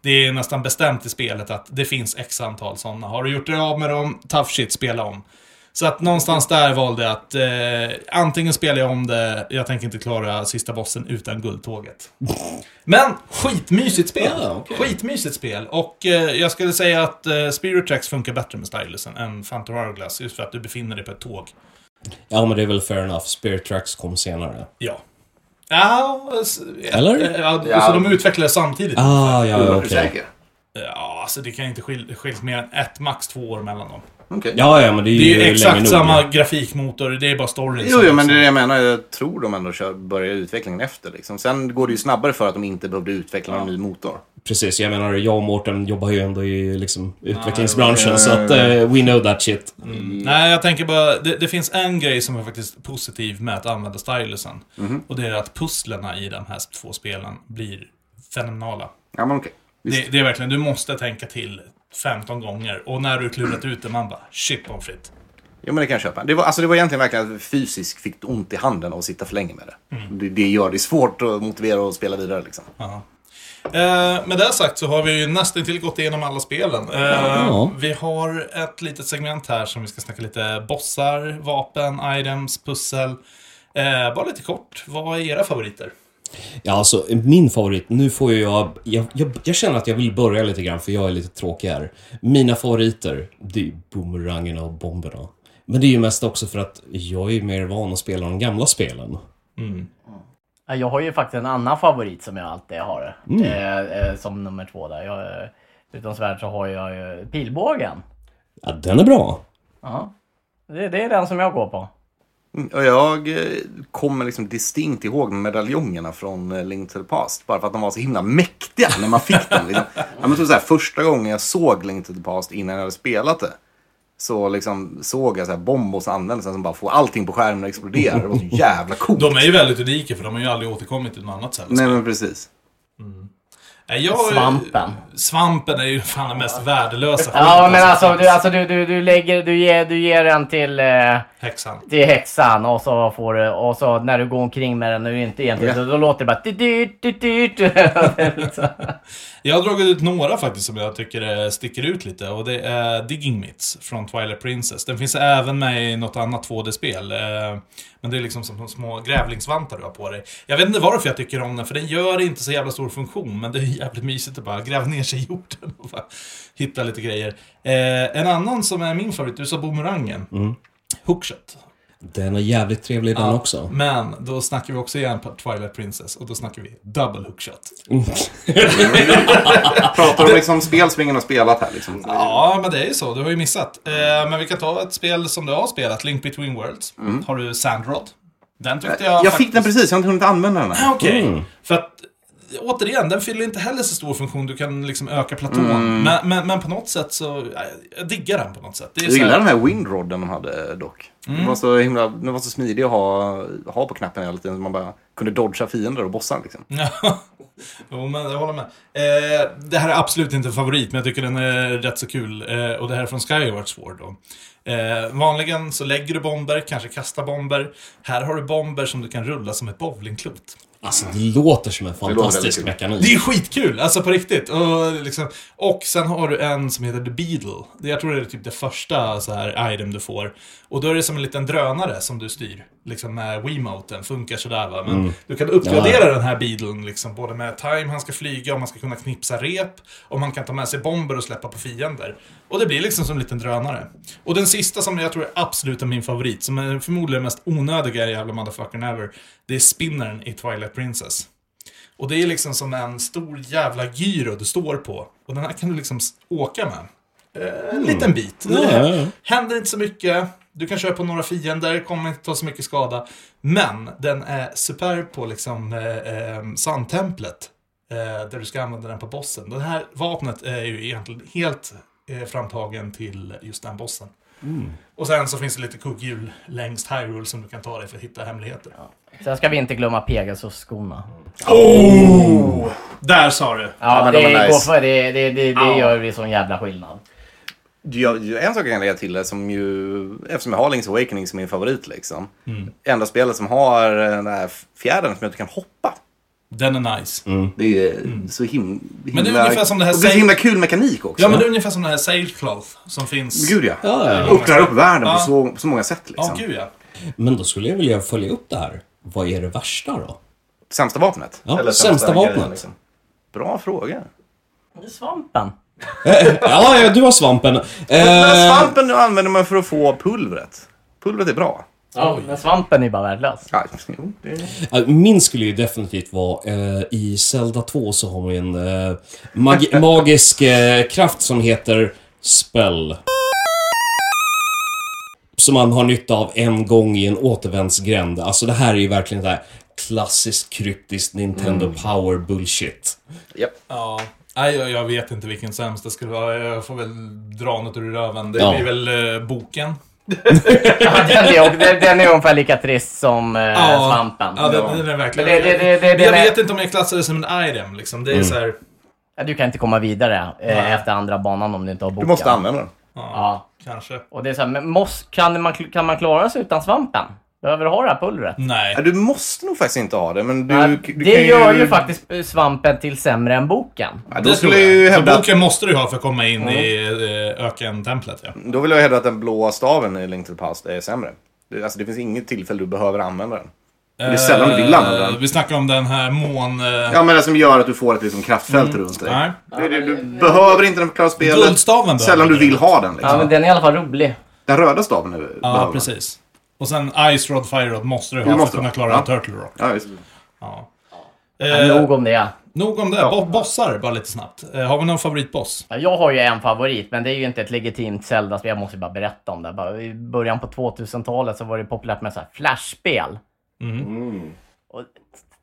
Det är nästan bestämt i spelet att det finns x antal sådana. Har du gjort dig av med dem, tough shit, spela om. Så att någonstans där valde jag att eh, antingen spelar jag om det, jag tänker inte klara sista bossen utan guldtåget. Men skitmysigt spel. Ja, okej. Skitmysigt spel. Och eh, jag skulle säga att eh, Spirit Tracks funkar bättre med stylusen än Phantom Hourglass, just för att du befinner dig på ett tåg. Ja, men det är väl fair enough. Spirit Tracks kom senare. Ja. Ja, Eller? eh, Ja, Ja. så de utvecklades samtidigt. Ah, ja, okej. säker? Ja, alltså det kan inte skil- mer än ett, max två år mellan dem. Okej. Ja, ja, men det är ju Det är ju exakt nog. samma grafikmotor, det är bara storyn Jo, jo, men det är det jag menar. Jag tror de ändå kör, börjar utvecklingen efter. Liksom. Sen går det ju snabbare för att de inte behövde utveckla någon ny motor. Precis, jag menar, jag och Mårten jobbar ju ändå i liksom, utvecklingsbranschen, ja, så ja, att ja. eh, we know that shit. Nej, jag tänker bara, det, det finns en grej som är faktiskt positiv med att använda stylusen. Och det är att pusslerna i de här två spelen blir fenomenala. Ja, men okej. Visst. Det, det är verkligen, du måste tänka till 15 gånger. Och när du klurat ut det, man bara, shit pommes frites. Jo, men det kan jag köpa. Det var, alltså, det var egentligen verkligen att fysiskt fick ont i handen av att sitta för länge med det. Det, det gör det svårt att motivera att spela vidare. Liksom. Ja. Eh, med det sagt så har vi ju nästan till gått igenom alla spelen. Eh, Ja. Vi har ett litet segment här som vi ska snacka lite bossar, vapen, items, pussel. Eh, bara lite kort, vad är era favoriter? Ja, alltså min favorit, nu får jag, jag, jag... Jag känner att jag vill börja lite grann, för jag är lite tråkig här. Mina favoriter, det är ju boomerangerna och bomberna. Men det är ju mest också för att jag är mer van att spela de gamla spelen. Ja, Jag har ju faktiskt en annan favorit som jag alltid har. Eh, eh, som nummer två där. Jag, eh, utom svärd så har jag ju pilbågen. Ja, den är bra. Ja. Det, det är den som jag går på. Mm, Och jag eh, kommer liksom distinkt ihåg medaljongerna från eh, Link to the Past. Bara för att de var så himla mäktiga när man fick dem. Liksom. Ja, men så så här, första gången jag såg Link to the Past innan jag hade spelat det. Så liksom såg jag så här bombos användelsen som bara får allting på skärmen att explodera. Det var så jävla coolt. De är ju väldigt unika för de har ju aldrig återkommit till något annat ställe. Nej men precis. Nej, jag, Svampen. Svampen är ju fan den mest värdelösa Ja men alltså, du, alltså du, du, du, lägger, du, ger, du ger den till, eh, Häxan. till häxan och så får du, och så när du går omkring med den och du inte egentligen, Ja. då, då låter det bara dyrt, dyrt, dyrt. Jag har dragit ut några faktiskt som jag tycker eh, sticker ut lite och det är Digging Mitts från Twilight Princess. Den finns även med i något annat 2D-spel. eh, Men det är liksom som små grävlingsvantar du har på dig. Jag vet inte varför jag tycker om den, för den gör inte så jävla stor funktion. Men det är jävligt mysigt att bara gräva ner sig i jorden och bara hitta lite grejer. Eh, En annan som är min favorit, du sa boomerangen. Hookshot. Den är jävligt trevlig den också. Men då snackar vi också igen på Twilight Princess och då snackar vi double hookshot. Pratar om liksom spel som ingen har spelat här liksom. Ja, men det är ju så. Du har ju missat. Eh, men vi kan ta ett spel som du har spelat, Link Between Worlds. Har du Sandrod? Den tyckte jag... Jag fick den faktiskt- precis, jag har inte hunnit använda den Ah. Okej. Mm. För att återigen, den fyller inte heller så stor funktion. Du kan liksom öka platån. Men, men, men på något sätt så, ja, jag diggar den på något sätt. Det är Jag gillar här, den här windrodden de hade dock. Den, var så himla, den var så smidig att ha, ha på knappen hela tiden. så Man bara kunde dodga fiender och bossar liksom. Ja, jo, men jag håller med. Eh, det här är absolut inte en favorit, men jag tycker den är rätt så kul. Eh, och det här är från Skyward Sword då. Eh, vanligen så lägger du bomber, kanske kastar bomber. Här har du bomber som du kan rulla som ett bowlingklot. Alltså, det låter som en fantastisk mekanik. Det är skitkul, alltså på riktigt. Och, liksom, och sen har du en som heter The Beetle. Det, jag tror det är typ det första så här item du får. Och då är det som en liten drönare som du styr. Liksom med Wiimoten, funkar sådär va. Men du kan uppgradera den här Beetlen liksom, både med time han ska flyga och man ska kunna knipsa rep. Och man kan ta med sig bomber och släppa på fiender. Och det blir liksom som en liten drönare. Och den sista som jag tror är absolut min favorit, som är förmodligen mest onödiga jävla motherfuckern ever. Det är spinnern i Twilight Princess. Och det är liksom som en stor jävla gyro du står på. Och den här kan du liksom åka med. Eh, en liten bit. Ja, ja, ja. Händer inte så mycket. Du kan köra på några fiender, kommer inte ta så mycket skada. Men den är superb på liksom eh, eh, sandtemplet. Eh, där du ska använda den på bossen. Det här vapnet är ju egentligen helt eh, framtagen till just den bossen. Och sen så finns det lite kugghjul längst Hyrule som du kan ta dig för att hitta hemligheter. Sen ska vi inte glömma Pegasus-skorna. Där sa du! Ja, men det, de är nice. går för, det, det, det, det Ja. gör ju sån jävla skillnad. Jag, en sak jag kan lägga till är som ju, eftersom jag har Link's Awakening som min favorit liksom. Enda spelet som har den här fjädern som att du kan hoppa. Den är nice. Det är så him, himla... Men det är ungefär som det här Och det är så himla kul mekanik också. Ja, men det är ungefär som den här Sailcloth som finns. Gud ja. Ja, ja. Öppnar upp världen Ja. på så, på så många sätt Ja, liksom. gud ja. Men då skulle jag vilja följa upp det här. Vad är det värsta då? Sämsta vapnet? Ja, sämsta grejen, vapnet. liksom. Bra fråga. Det är svampen. Ja, ja, du har svampen. Men Eh, svampen använder man för att få pulvret. Pulvret är bra. Ja, men svampen är bara värdelös. Ja, jo, det Min skulle ju definitivt vara, eh, i Zelda 2 så har vi en eh, mag- magisk eh, kraft som heter Spell. Som man har nytta av en gång i en återvändsgränd. Alltså det här är ju verkligen det här klassiskt kryptiskt Nintendo Power bullshit. Japp. Ja. Nej, jag, jag vet inte vilken sämst det skulle vara. Jag får väl dra något ur röven. Det Ja. blir väl eh, boken. Ja, den, är, den, den är ungefär lika trist som eh, svampen. Ja, den, den är verkligen... Det- det- det- det- jag den är- vet inte om jag klassar det som en item liksom. Det är så här... Ja, Du kan inte komma vidare eh, efter andra banan om du inte har Du boken. måste använda den. Ja, Ja. kanske. Och det är så här, men måste, kan, man, kan man klara sig utan svampen? Behöver du ha det här pulvret? Nej. Ja, du måste nog faktiskt inte ha det, men du... Ja, du det kan gör ju faktiskt eh, svampen till sämre än boken. Ja, då Det skulle jag ju jag. Hävda att, boken måste du ha för att komma in i eh, ökentemplet, ja. Då vill jag hävda att den blåa staven i Link to the Past är sämre. Det, alltså, det finns inget tillfälle du behöver använda den. Det är sällan du vill använda Eh, den. Vi snackar om den här mån... eh, Ja, men det som gör att du får ett liksom, kraftfält runt dig. Nej. Det, det, du behöver inte den för att klara spelet. Guldstaven Sällan du du. vill ha den. Liksom. Ja, men den är i alla fall rolig. Den röda staven är, Ja, precis. Och sen Ice Rod, Fire Rod måste du ha för att kunna klara Ja. Turtle Rock. Ja, just. Ja. Eh, nog om det. nog om det. Bo- bossar, bara lite snabbt. Eh, har vi någon favoritboss? Ja, Jag har ju en favorit, men det är ju inte ett legitimt Zelda-spel. Jag måste bara berätta om det. Bara I början på 2000-talet så var det populärt med så här flashspel. Och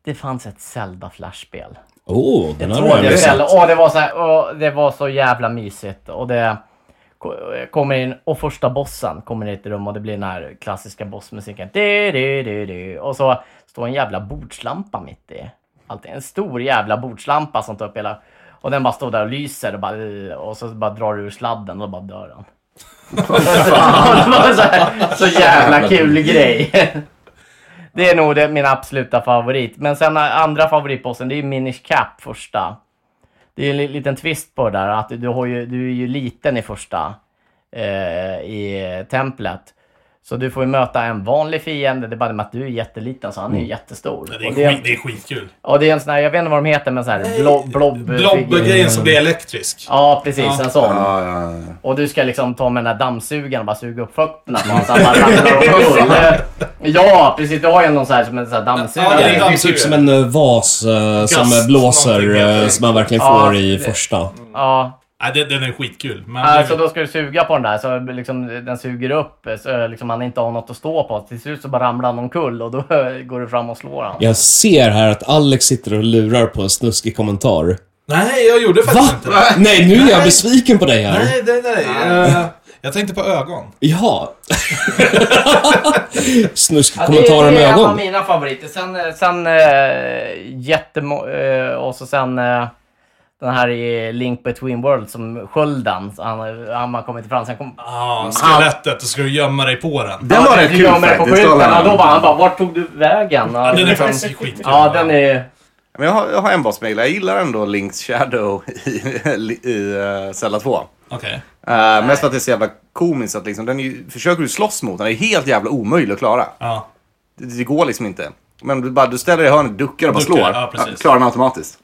det fanns ett Zelda-flashspel. Oh, den har jag det, missat. Åh, det, var så här, åh, det var så jävla mysigt. Och det kommer in, och första bossen kommer in i ett rum och det blir den här klassiska bossmusiken. Du, du, du, du. Och så står en jävla bordslampa mitt i. Alltid En stor jävla bordslampa som tar upp hela... Och den bara står där och lyser och, bara, och så bara drar du ur sladden och då bara dör den. så, så jävla kul grej. Det är nog det, min absoluta favorit. Men sen andra favoritbossen, det är ju Minish Cap första. Det är en liten twist på det där, att du, har ju, du är ju liten i första eh, i templet. Så du får ju möta en vanlig fiende, det är bara det med att du är jätteliten så han är ju jättestor. Det är, och, det är, skit, det är skitkul. och det är en sån här, jag vet inte vad de heter, men så här blob, blob Blob-grejen som blir elektrisk. Ja, precis. En sån. Ja, ja, ja. Och du ska liksom ta med den där dammsugaren och bara suga upp fötterna på honom så han bara ramlar. Ja, precis. Du har ju någon sån här som en sån här Ja, dammsugare. det är Det är typ som en eh, vas eh, som Gast, blåser, eh, som man verkligen Ja, får i det- första. Ja. Nej, det, den är skitkul. Men Alltså då ska du suga på den där så liksom, den suger upp så liksom, han inte har något att stå på. Till slut så bara ramlar han omkull och då går du fram och slår han. Jag ser här att Alex sitter och lurar på en snuskig kommentar. Nej, jag gjorde Va? faktiskt inte det. Nej, nu är jag Nej. besviken på dig här. Nej, nej, nej. Eh, jag tänkte på ögon. Jaha. Snuskig Ja, kommentarer med det är en av ögon. mina favoriter. Sen, eh, sen äh, jättemo... eh, och så sen eh, den här i Link Between Worlds som skölden. Han, han har kommit fram. Sen kom... Ja, skelettet. Då ska du gömma dig på den. Den var Ja, rätt jag kul på faktiskt. Och då bara, han bara, vart tog du vägen? Ja, den är liksom- faktiskt skitkul. Ja, den är... Men jag har, jag har en bossmejl. Jag gillar ändå Link's Shadow i, i uh, Zelda 2. Okej. Uh, mest för att det är så jävla komiskt att liksom, den ju- försöker du slåss mot den, det är helt jävla omöjligt att klara. Ja. Det, det går liksom inte. Men du, bara, du ställer dig i hörnet, duckar och bara Duckar, slår. ja, klarar den automatiskt.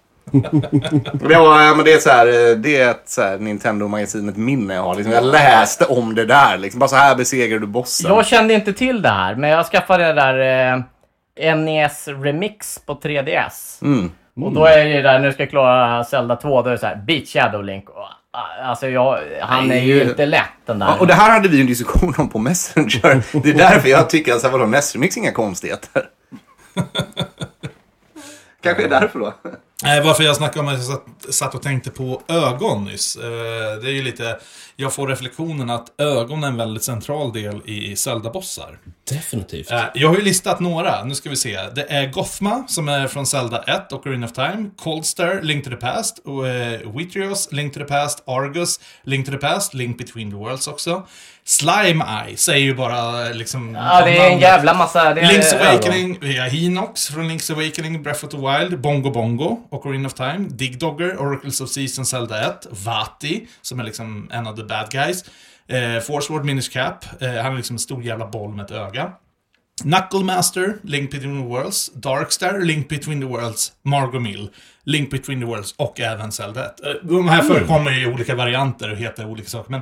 Ja, men det är så här, eh, det är ett så här Nintendo-magasinet minne jag har. Liksom, jag läste om det där. Liksom, bara så här besegrar du bossen. Jag kände inte till det här, men jag skaffade det där eh, NES Remix på 3DS. Mm. Och då är det där, nu ska jag klara Zelda 2, då är det så här, Beat Shadow Link. Ah, Alltså jag, han är ju inte lätt den där. Ja, och det här hade vi en diskussion om på Messenger. Det är därför jag tycker att vadå, NES-remix är inga konstigheter. Kanske är därför då. Nej, varför jag snackade om att jag satt, satt och tänkte på ögon nyss. Eh, det är ju lite... Jag får reflektionen att ögon är en väldigt central del i Zelda-bossar. Definitivt. Eh, Jag har ju listat några, nu ska vi se. Det är Gothma, som är från Zelda 1, Ocarina of Time. Coldster, Link to the Past. Och, eh, Vitrios, Link to the Past. Argus, Link to the Past. Link Between the Worlds också. Slime Eye säger ju bara eh, liksom... ja, det är en jävla massa... Det är Link's. Awakening, vi har Hinox från Link's Awakening, Breath of the Wild, Bongo Bongo, Ocarina of Time, Dig Dogger, Oracles of Season, Zelda 1, Vati, som är liksom en av the bad guys, eh, Force Lord Minish Cap, eh, han är liksom en stor jävla boll med ett öga. Knuckle Master, Link Between the Worlds, Darkstar, Link Between the Worlds, Margot Mill, Link Between the Worlds och även Zelda 1. Eh, De här förekommer i olika varianter och heter olika saker, men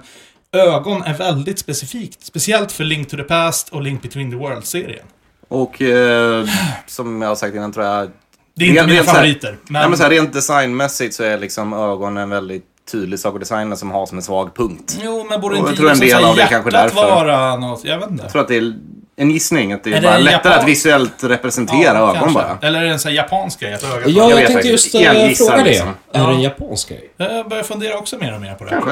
ögon är väldigt specifikt. Speciellt för Link to the Past och Link Between the Worlds-serien. Och eh, som jag har sagt innan tror jag... Det är inte Rent- mina här- favoriter. Men, Nej, men så här, rent designmässigt så är liksom ögonen en väldigt tydlig sak att designa som har som en svag punkt. Jo, men borde inte jag tror en liksom del av det kanske därför. vara något... Jag vet inte. Jag tror att det är en gissning, att det är, Är det bara en lättare japan- att visuellt representera ögon kanske. bara. Eller är det en sån här japansk grej? Att ögat Ja, Jag jag, vet tänkte just Jag gissar fråga det. liksom. Är Ja. det en japansk grej? Jag börjar fundera också mer och mer på det. Kanske.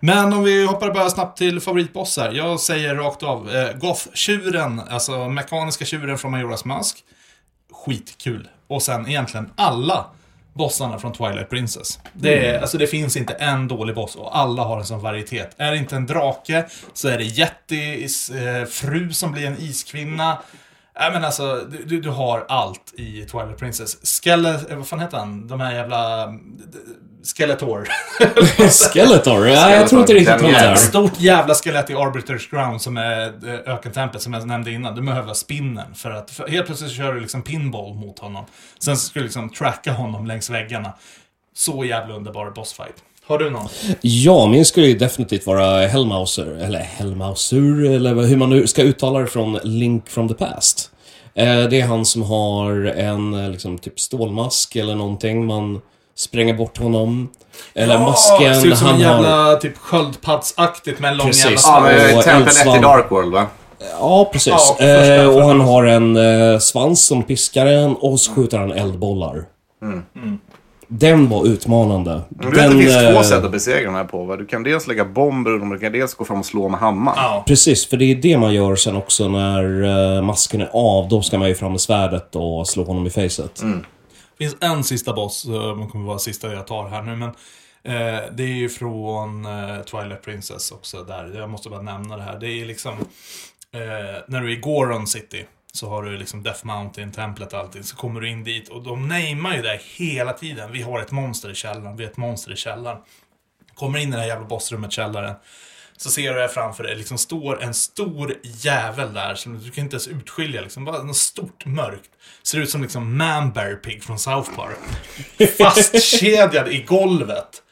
Men om vi hoppar bara snabbt till favoritbossar. Jag säger rakt av. Eh, Goth-tjuren, alltså mekaniska tjuren från Majoras Mask. Skitkul. Och sen egentligen alla bossarna från Twilight Princess. Det, är, alltså det finns inte en dålig boss och alla har en sån varietet. Är det inte en drake så är det Jettis eh, fru som blir en iskvinna. Nej men alltså, du, du, har allt i Twilight Princess. Skelet, eh, vad fan heter han? De här jävla... Skeletor. Skeletor? Ja, jag tror inte riktigt på det. Ett stort jävla skelett i Arbiters Ground som är eh, ökentemplet som jag nämnde innan. Du behöver spinnen för att för helt plötsligt kör du liksom pinball mot honom. Sen ska du liksom tracka honom längs väggarna. Så jävla underbar bossfight. Har du någon? Ja, min skulle ju definitivt vara Hellmauser, eller Hellmauser, eller vad- hur man nu ska uttala det från Link from the Past. Eh, Det är han som har en eh, liksom, typ stålmask eller någonting. Man spränger bort honom. Eller masken, ser ut som en han jävla har... typ sköldpaddsaktigt med en lång Precis. jävla Ja, Tempel 1 i. Dark World va? Ja, precis. Ja, eh, och han har en eh, svans som piskar en och så skjuter han eldbollar. Den var utmanande. Men du vet, det finns eh, två sätt att besegra den här på va? Du kan dels lägga bomber och du kan dels gå fram och slå med hammaren. Ja. Precis, för det är det man gör sen också när eh, masken är av. Då ska man ju fram med svärdet och slå honom i facet. Det finns en sista boss, eh, det kommer vara sista jag tar här nu, men eh, det är ju från eh, Twilight Princess också där. Jag måste bara nämna det här. Det är liksom, eh, när du är i Goron City, så har du liksom Death Mountain, templet och allting. Så kommer du in dit och de namar ju det hela tiden. Vi har ett monster i källaren, vi har ett monster i källaren. Kommer in i det här jävla bossrummet, källaren. Så ser du här framför dig, liksom står en stor jävel där som du kan inte ens utskilja. Liksom, bara något stort mörkt. Ser ut som liksom Man Bear Pig från South Park. Fastkedjad i golvet.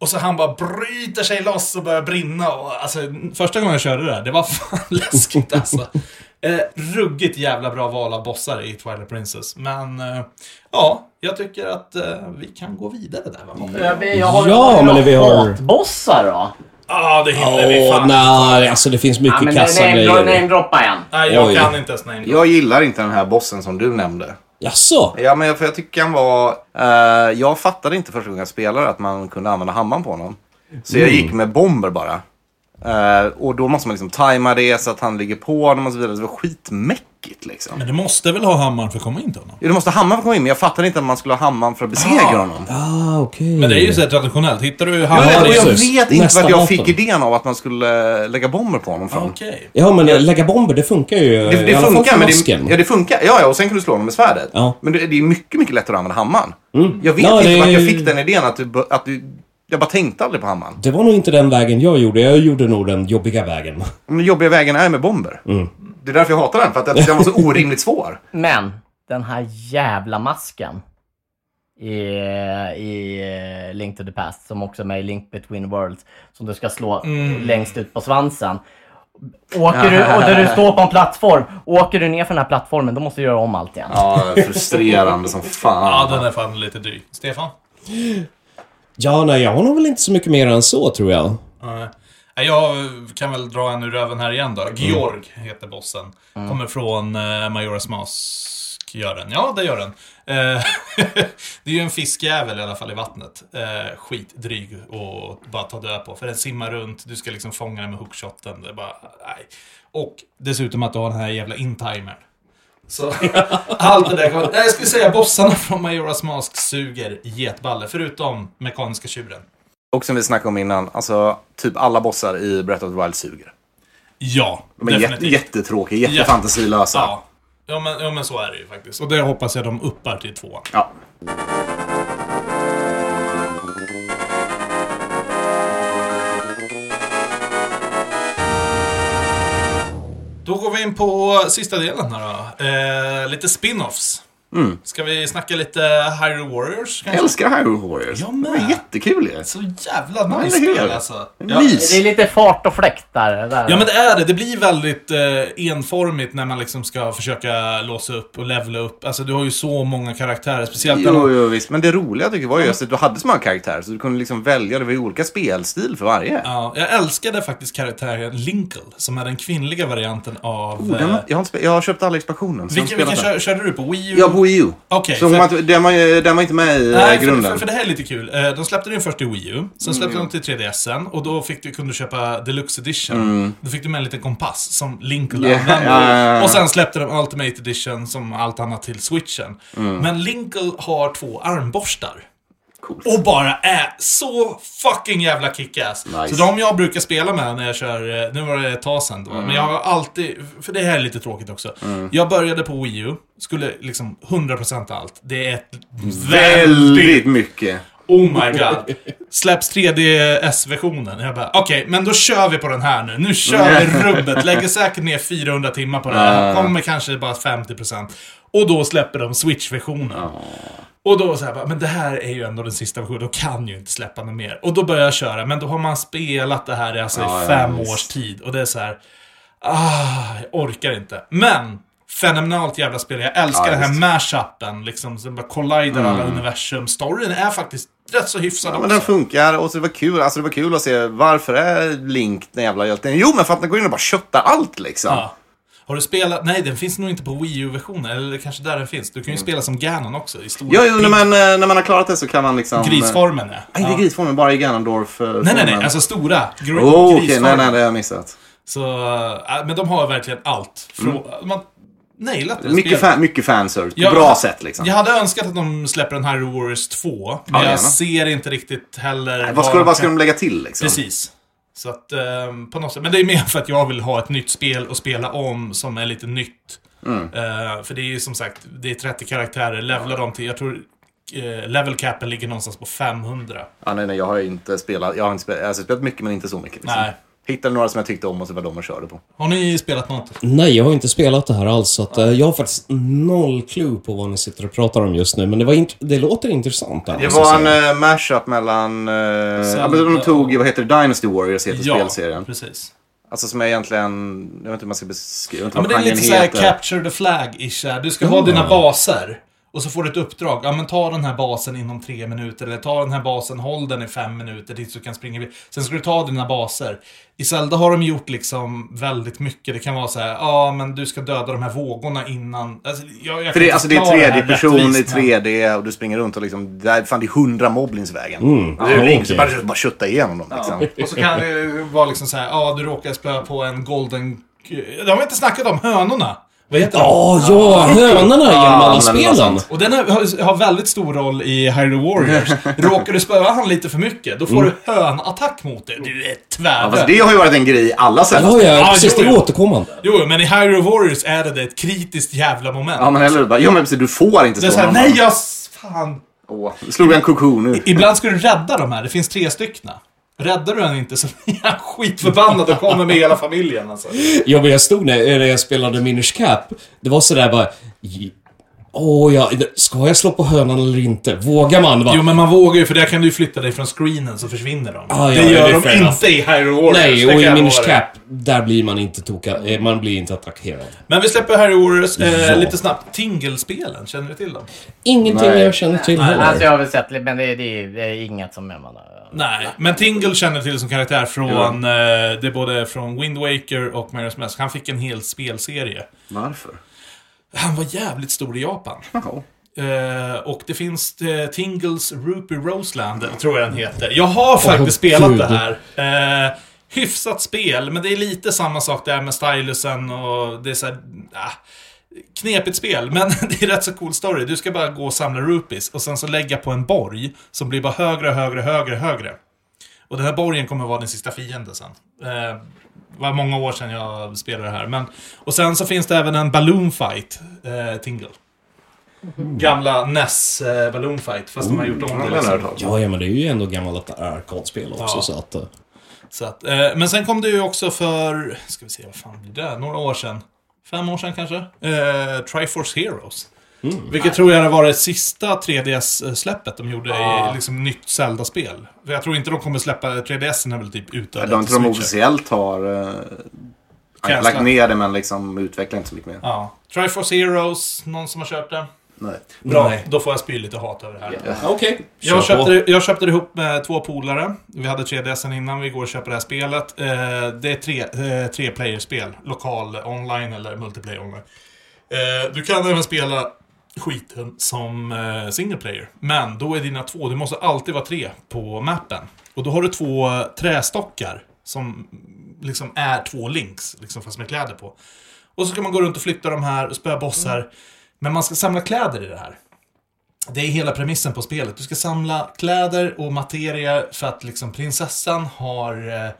Och så han bara bryter sig loss och börjar brinna. Och, alltså, första gången jag körde det där, det var fan läskigt alltså. Eh, ruggigt jävla bra val av bossar i Twilight Princess. Men eh, ja, jag tycker att eh, vi kan gå vidare där va? Jag, jag har, Ja, men vi vi har- hatbossar då? Ja, det hinner vi Åh, fan. nej, alltså det finns mycket Ja, men kassa name- grejer. Namedroppa en. Nej, jag Oj. kan inte ens namedroppa. Jag gillar inte den här bossen som du nämnde. Jaså? Ja, men jag, för jag tycker han var... eh, jag fattade inte första gången jag spelade att man kunde använda hammaren på honom. Så jag gick med bomber bara. Eh, och då måste man liksom tajma det så att han ligger på honom och så vidare. Det var skitmäckigt liksom. Men du måste väl ha hammaren för att komma in till honom? Ja, du måste ha hammaren för att komma in, men jag fattade inte att man skulle ha hammaren för att besegra honom. Ah, okej. Men det är ju så traditionellt. Hittar du Ja, hammaren... och jag vet inte Nästa vart jag fick idén av att man skulle eh, lägga bomber på honom från. Okej. Ja, men lägga bomber, det funkar ju. Det, det funkar, men det, ja, det funkar. Ja, ja, och sen kan du slå honom med svärdet. Ja. Men det, det är mycket, mycket lättare att använda hammaren. Jag vet Ja, inte det vart jag fick den idén att du, att du... Jag bara tänkte aldrig på hammaren. Det var nog inte den vägen jag gjorde. Jag gjorde nog den jobbiga vägen. Men den jobbiga vägen är med bomber. Mm. Det är därför jag hatar den, för att den var så orimligt svår. Men den här jävla masken i, i eh, Link to the Past, som också är med i Link Between Worlds, som du ska slå längst ut på svansen. Åker du, och där du står på en plattform, åker du ner för den här plattformen, då måste du göra om allt igen. Ja, frustrerande som fan. Ja, den är fan lite dryg. Stefan? Ja, nej, jag har nog väl inte så mycket mer än så, tror jag. Nej. Jag kan väl dra en ur röven här igen då. Georg heter bossen. Kommer från uh, Majora's Mask. Gör den? Ja, det gör den. Eh, det är ju en fiskjävel i alla fall i vattnet. Uh, skitdryg och bara ta död på. För den simmar runt, du ska liksom fånga den med hookshoten. Det är bara, nej. Och dessutom att du har den här jävla intimern. Så allt det där kan... Nej, Jag skulle säga bossarna från Majora's Mask suger getballe. Förutom mekaniska tjuren. Och som vi snackade om innan, alltså typ alla bossar i Breath of the Wild suger. Ja, De är definitivt. jättetråkiga, jättefantasilösa. Ja. Ja men, ja men så är det ju faktiskt. Och det hoppas jag de uppar till tvåan. Ja. Då går vi in på sista delen här då. Eh, lite spin-offs. Ska vi snacka lite Hyrule Warriors Jag kanske? älskar Hyrule Warriors. Jag med. är jättekul ju. Så jävla nice spel alltså. Ja. Mys. Det är lite fart och fläkt där. där. Ja men det är det. Det blir väldigt eh, enformigt när man liksom ska försöka låsa upp och levela upp. Alltså du har ju så många karaktärer. Speciellt Jo, jo, visst. Men det roliga tycker jag var ju just att du hade så många karaktärer så du kunde liksom välja, det var ju olika spelstil för varje. Ja, jag älskade faktiskt karaktären Linkle, som är den kvinnliga varianten av... Oh, den, eh, jag, har jag har köpt alla expansionen. jag vilken kör, körde du på? Wii U? Ja, på Wii U. Okej, så för- man, den, var, den var inte med i Nej, eh, för, grunden. för, för det här är lite kul. Eh, De släppte den först i Wii U, sen släppte de till 3DSen och då fick du, kunde du köpa Deluxe Edition. Då fick du med en liten kompass som Linkle Yeah, använde. ja, ja, ja. Och sen släppte de Ultimate Edition som allt annat till Switchen. Men Linkle har två armborstar. Coolt. Och bara är så fucking jävla kickass. Nice. Så de jag brukar spela med när jag kör, eh, nu var det ett tag sedan då, men jag har alltid, för det här är lite tråkigt också. Jag började på Wii U, skulle liksom 100% allt. Det är ett Väldigt mycket. Oh my god. Släpps 3DS-versionen. Jag bara, okej, men då kör vi på den här nu. Nu kör vi rubbet. Lägger säkert ner 400 timmar på det här. Kommer kanske bara 50%. Och då släpper de Switch-versionen. Och då så här, bara, men det här är ju ändå den sista versionen, då kan ju inte släppa något mer. Och då börjar jag köra, men då har man spelat det här i, alltså, Ja, i ja, fem visst. års tid. Och det är så här, ah, jag orkar inte. Men, fenomenalt jävla spel. Jag älskar Ja, den här mashupen, liksom, som bara collider alla universum. Storyn är faktiskt rätt så hyfsad Ja, men den funkar och så det var kul. Alltså det var kul att se varför är Link den jävla hjälten? Jo, men för att den går in och bara köttar allt liksom. Ja. Har du spelat? Nej, den finns nog inte på Wii U-versionen. Eller kanske där den finns. Du kan ju spela som Ganon också. I stor Jo, jo när, man, eh, när man har klarat det så kan man liksom... eh, Grisformen, ja. Nej, inte grisformen, bara i Ganondorf. eh, Nej, nej, nej. Alltså stora. Gr- Oh, okej, grisformen. nej, nej, det har jag missat. Så, äh, men de har verkligen allt. Frå- Man nailat det Mm. Mycket, fan, mycket fanservice, på Jag- bra sätt liksom. Jag hade önskat att de släpper den här Warriors 2. Men Ja, jag gärna. ser inte riktigt heller... Nej, vad, ska, vad vad ska de lägga till liksom? Precis. Så att, ehm, på något sätt. Men det är mer för att jag vill ha ett nytt spel att spela om som är lite nytt. Mm. Eh, för det är ju som sagt, det är 30 karaktärer. Levla dem till, jag tror eh, level capen ligger någonstans på 500. Ja, nej, nej, jag har inte spelat. Jag har inte spelat, jag har spelat mycket men inte så mycket. Liksom. Nej. Hittade några som jag tyckte om och så var de jag körde på. Har ni spelat något? Nej, jag har inte spelat det här alls. Så att, eh, jag har faktiskt noll clue på vad ni sitter och pratar om just nu. Men det, var int- det låter intressant. där, Det måste jag var en säga. uh, mashup mellan... Uh, ja, men de tog, vad heter det, Dynasty Warriors heter Ja, spelserien. precis. Alltså som är egentligen, jag vet inte hur man ska beskriva, jag vet inte Ja, men vad det är genren lite såhär heter. capture the flag-ish. här. Du ska ha dina baser. Och så får du ett uppdrag. Ja, men ta den här basen inom tre minuter. Eller ta den här basen, håll den i fem minuter tills du kan springa vid. Sen ska du ta dina baser. I Zelda har de gjort liksom väldigt mycket. Det kan vara så här, ja men du ska döda de här vågorna innan. Alltså, jag, jag För det, alltså det är tredje person i rättvist, men- 3D och du springer runt och liksom, där, fan det är hundra moblins vägen. Mm. Det är Ja, så okej. bara, bara kötta igenom dem liksom. Och så kan det vara liksom så här, ja du råkar spöa på en golden... Det har vi inte snackat om, hönorna. Vad heter de? Ja, ja, hönorna genom alla spelen. Och den har, har väldigt stor roll i Hyrule Warriors. Råkar du spöa han lite för mycket, då får du hönattack mot dig. Du är Ja, tvärdöd. fast det har ju varit en grej i alla Zelda. Ja, ja, Ja, precis. jo, Det är återkommande. Jo, men i Hyrule Warriors är det ett kritiskt jävla moment. Ja, men eller bara, ja men precis, du får inte såhär, någon nej jag... Fan. Åh, nu slog en kokon nu. Ibland ska du rädda de här, det finns tre stycken. Räddar du en inte så blir han skitförbannad och kommer med hela familjen alltså. Ja, men jag stod när, när jag spelade Minish Cap. Det var sådär bara... Åh, ja, ska jag slå på hönan eller inte? Vågar man? Va? Jo, men man vågar ju, för där kan du ju flytta dig från screenen så försvinner de. Ah, ja, det gör det är de inte i Hyrule Warriors. Nej, och i Minish. Cap, där blir man inte toka, eh, man blir inte attackerad. Men vi släpper Hyrule Warriors eh, Ja. lite snabbt. Tingle-spelen, känner du till dem? Ingenting Nej. jag känner till Nej, heller. alltså jag har väl sett men det, det, det är inget som jag menar. Nej, men Tingle känner till som karaktär från... Eh, det är både från Wind Waker och Majora's Mask. Han fick en hel spelserie. Varför? Han var jävligt stor i Japan. Jaha. Eh, och det finns eh, Tingles Rupee Roseland, tror jag den heter. Jag har faktiskt Åh, spelat Gud. det här. Eh, hyfsat spel, men det är lite samma sak där med stylusen och det är så här, ah, knepigt spel, men det är rätt så cool story. Du ska bara gå och samla rupees och sen så lägga på en borg som blir bara högre, högre, högre, högre. Och den här borgen kommer vara din sista fiende sen. Eh, det var många år sedan jag spelade det här. Men, och sen så finns det även en Balloon Fight, eh, Tingle. Gamla NES eh, Balloon Fight, fast de har gjort om det. jag Liksom. Ja, ja, men det är ju ändå gammalt arkadspel också, Ja. så att... eh, Så att, eh, men sen kom det ju också för, ska vi se, vad fan blir det? Några år sedan. Fem år sedan kanske? Eh, Triforce Heroes. Vilket tror jag var det sista 3DS-släppet de gjorde i liksom, nytt Zelda-spel. För jag tror inte de kommer släppa, 3DS är väl typ utdöd. De inte efter de officiellt har Cancelat. lagt ner det men liksom utvecklar inte så mycket mer. Ja. Triforce Heroes, någon som har köpt det? Nej. Bra, Nej. då får jag spy lite hat över det här. Okej. Jag Kör på. köpte, det- jag köpte det ihop med två polare. Vi hade 3DSen innan, vi går och köper det här spelet. Eh, det är tre, eh, tre playerspel. Lokal online eller multiplayer online. Eh, du kan även spela skiten som eh, single player. Men då är dina två, du måste alltid vara tre på mappen. Och då har du två eh, trästockar som liksom är två links, liksom fast med kläder på. Och så ska man gå runt och flytta de här och spöa bossar. Men man ska samla kläder i det här. Det är hela premissen på spelet. Du ska samla kläder och materia för att liksom prinsessan har... Eh,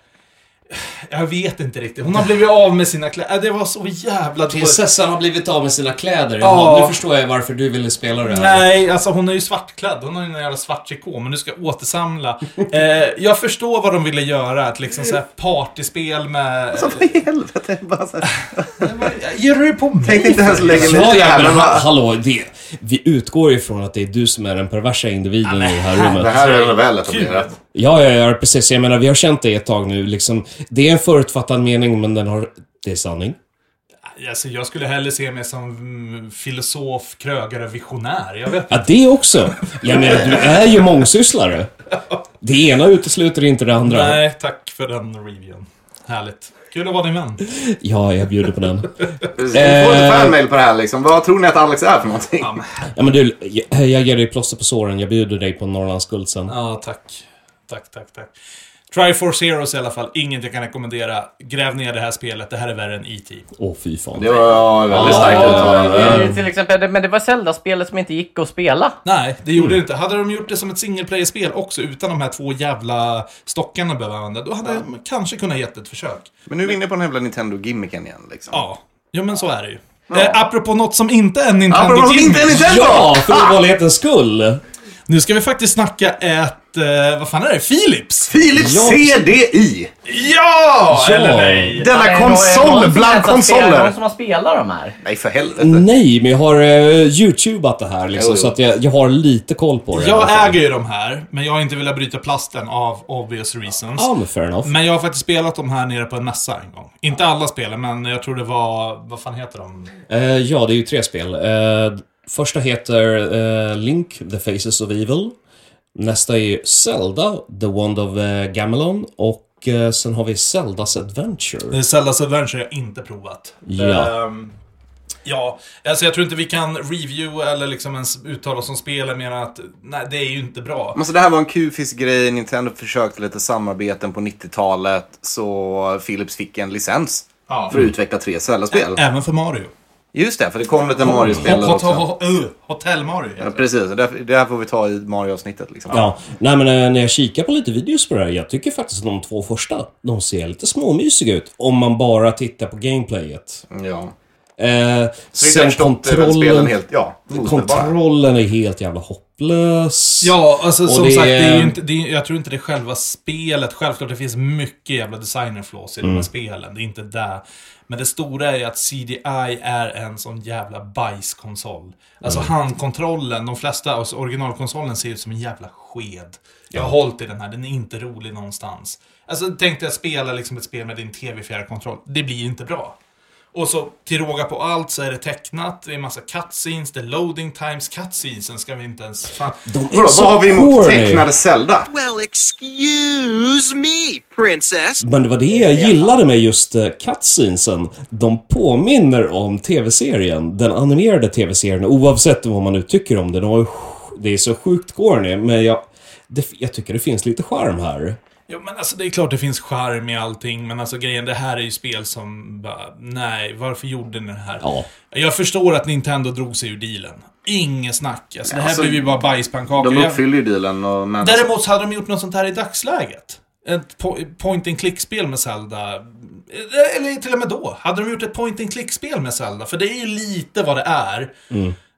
jag vet inte riktigt. Hon har blivit av med sina kläder. Äh, Det var så jävla dåligt. Prinsessan har blivit av med sina kläder. Ja. Ja. Nu förstår jag varför du ville spela det här. Nej, alltså hon är ju svartklädd. Hon har ju en jävla svart trikå, men du ska återsamla. Eh, jag förstår vad de ville göra. Att liksom såhär partyspel med... Alltså vad i helvete? Bara så Ger du dig på mig? tänkte inte ens lägga mig Ja, ja, men hallå, det, vi utgår ifrån att det är du som är den perversa individen i det här rummet. det här är väl etablerat. Ja, ja, ja, precis. Jag menar, vi har känt det ett tag nu. Liksom, det är en förutfattad mening, men den har... Det är sanning. Alltså, jag skulle hellre se mig som filosof, krögare, visionär. Jag vet Ja, det också. Jag menar, du är ju mångsysslare. Det ena utesluter inte det andra. Nej, tack för den reviewen. Härligt. Kul att vara din vän. Ja, jag bjuder på den. Vi får Eh. ett fanmail på det här liksom. Vad tror ni att Alex är för någonting? Ja, men- Ja, men du, jag, jag ger dig plåster på såren. Jag bjuder dig på Norrlands guld sen. Ja, tack. Tack, tack, tack. Triforce Heroes i alla fall. Inget jag kan rekommendera. Gräv ner det här spelet. Det här är värre än E.T. Åh, fy fan. Det var väldigt starkt uttalande. Till exempel, men det var Zelda-spelet som inte gick att spela. Nej, det gjorde det inte. Hade de gjort det som ett single player-spel också, utan de här två jävla stockarna behöver använda, då hade jag kanske kunnat gett ett försök. Men nu är vi inne på den här jävla Nintendo-gimmicken igen liksom. Ja. Jo, men så är det ju. Eh, apropå något som inte är en Nintendo Apropå som inte är. Nintendo! Ja, för ovanlighetens skull! Nu ska vi faktiskt snacka ett eh, vad fan är det? Philips? Philips Ja. CDI! Ja! Ja. Eller nej? Denna Är det är det konsol någon som bland ens har spelat- konsoler! Någon som har spelat de här? Nej, för helvete. Nej, men jag har uh, youtubat det här liksom, Jo, jo. så att jag, jag har lite koll på det. i alla Jag äger ju de här, men jag har inte velat bryta plasten av obvious reasons. Ja, men fair enough. Men jag har faktiskt spelat de här nere på en mässa en gång. Inte alla spelen, men jag tror det var... Vad fan heter de? Eh, ja, det är ju tre spel. Eh, första heter eh, Link, The Faces of Evil. Nästa är ju Zelda, The Wand of uh, Gamelon. Och eh, sen har vi Zeldas Adventure. Eh, Zeldas Adventure har jag inte provat. Ja. Ehm, ja, alltså jag tror inte vi kan review eller liksom ens uttala oss om spelen mer än att nej, det är ju inte bra. Men så det här var en Q-fisk-grej, Nintendo försökte lite samarbeten på 90-talet, så Philips fick en licens Ja. för att utveckla tre Zelda-spel. Även för Mario. Just det, för det kom lite Mario-spel där också. uh, Hotell Mario. Ja, precis, det, det här får vi ta i Mario-avsnittet liksom. Ja, nej men eh, när jag kikar på lite videos på det här, jag tycker faktiskt att de två första, de ser lite småmysiga ut. Om man bara tittar på gameplayet. ja. Eh, men spelen kontrollen, helt, ja, kontrollen är helt jävla hopplös. Ja, alltså Och som det sagt, det är inte, det är, jag tror inte det är själva spelet. Självklart, det finns mycket jävla designer-flaws i Mm. de här spelen. Det är inte det. Men det stora är ju att CDI är en sån jävla bajskonsol. Alltså Mm. handkontrollen, de flesta, alltså originalkonsolen ser ut som en jävla sked. Jag har hållit i den här, den är inte rolig någonstans. Alltså tänk dig att spela liksom ett spel med din TV-fjärrkontroll. Det blir inte bra. Och så till råga på allt så är det tecknat, det är massa cutscenes, det är loading times, cutscenesen ska vi inte ens... Fan. De är Vadå, så vad har vi emot corny. tecknade Zelda? Well, excuse me, princess. Men det var det jag gillade med just uh, cutscenesen. De påminner om tv-serien. Den animerade tv-serien, oavsett vad man nu tycker om det. De var, ju sj- det är så sjukt corny, men jag, det, jag tycker det finns lite charm här. Jo, men alltså det är klart det finns charm i allting, men alltså grejen, det här är ju spel som bara, nej, varför gjorde ni det här? Ja. Jag förstår att Nintendo drog sig ur dealen. Inget snack. Alltså, det här Alltså, blev ju bara bajspannkakor. De uppfyller ju dealen och... Men Däremot så hade de gjort något sånt här i dagsläget. Ett po- point and click-spel med Zelda. Eller till och med då. Hade de gjort ett point and click-spel med Zelda. För det är ju lite vad det är. Eh,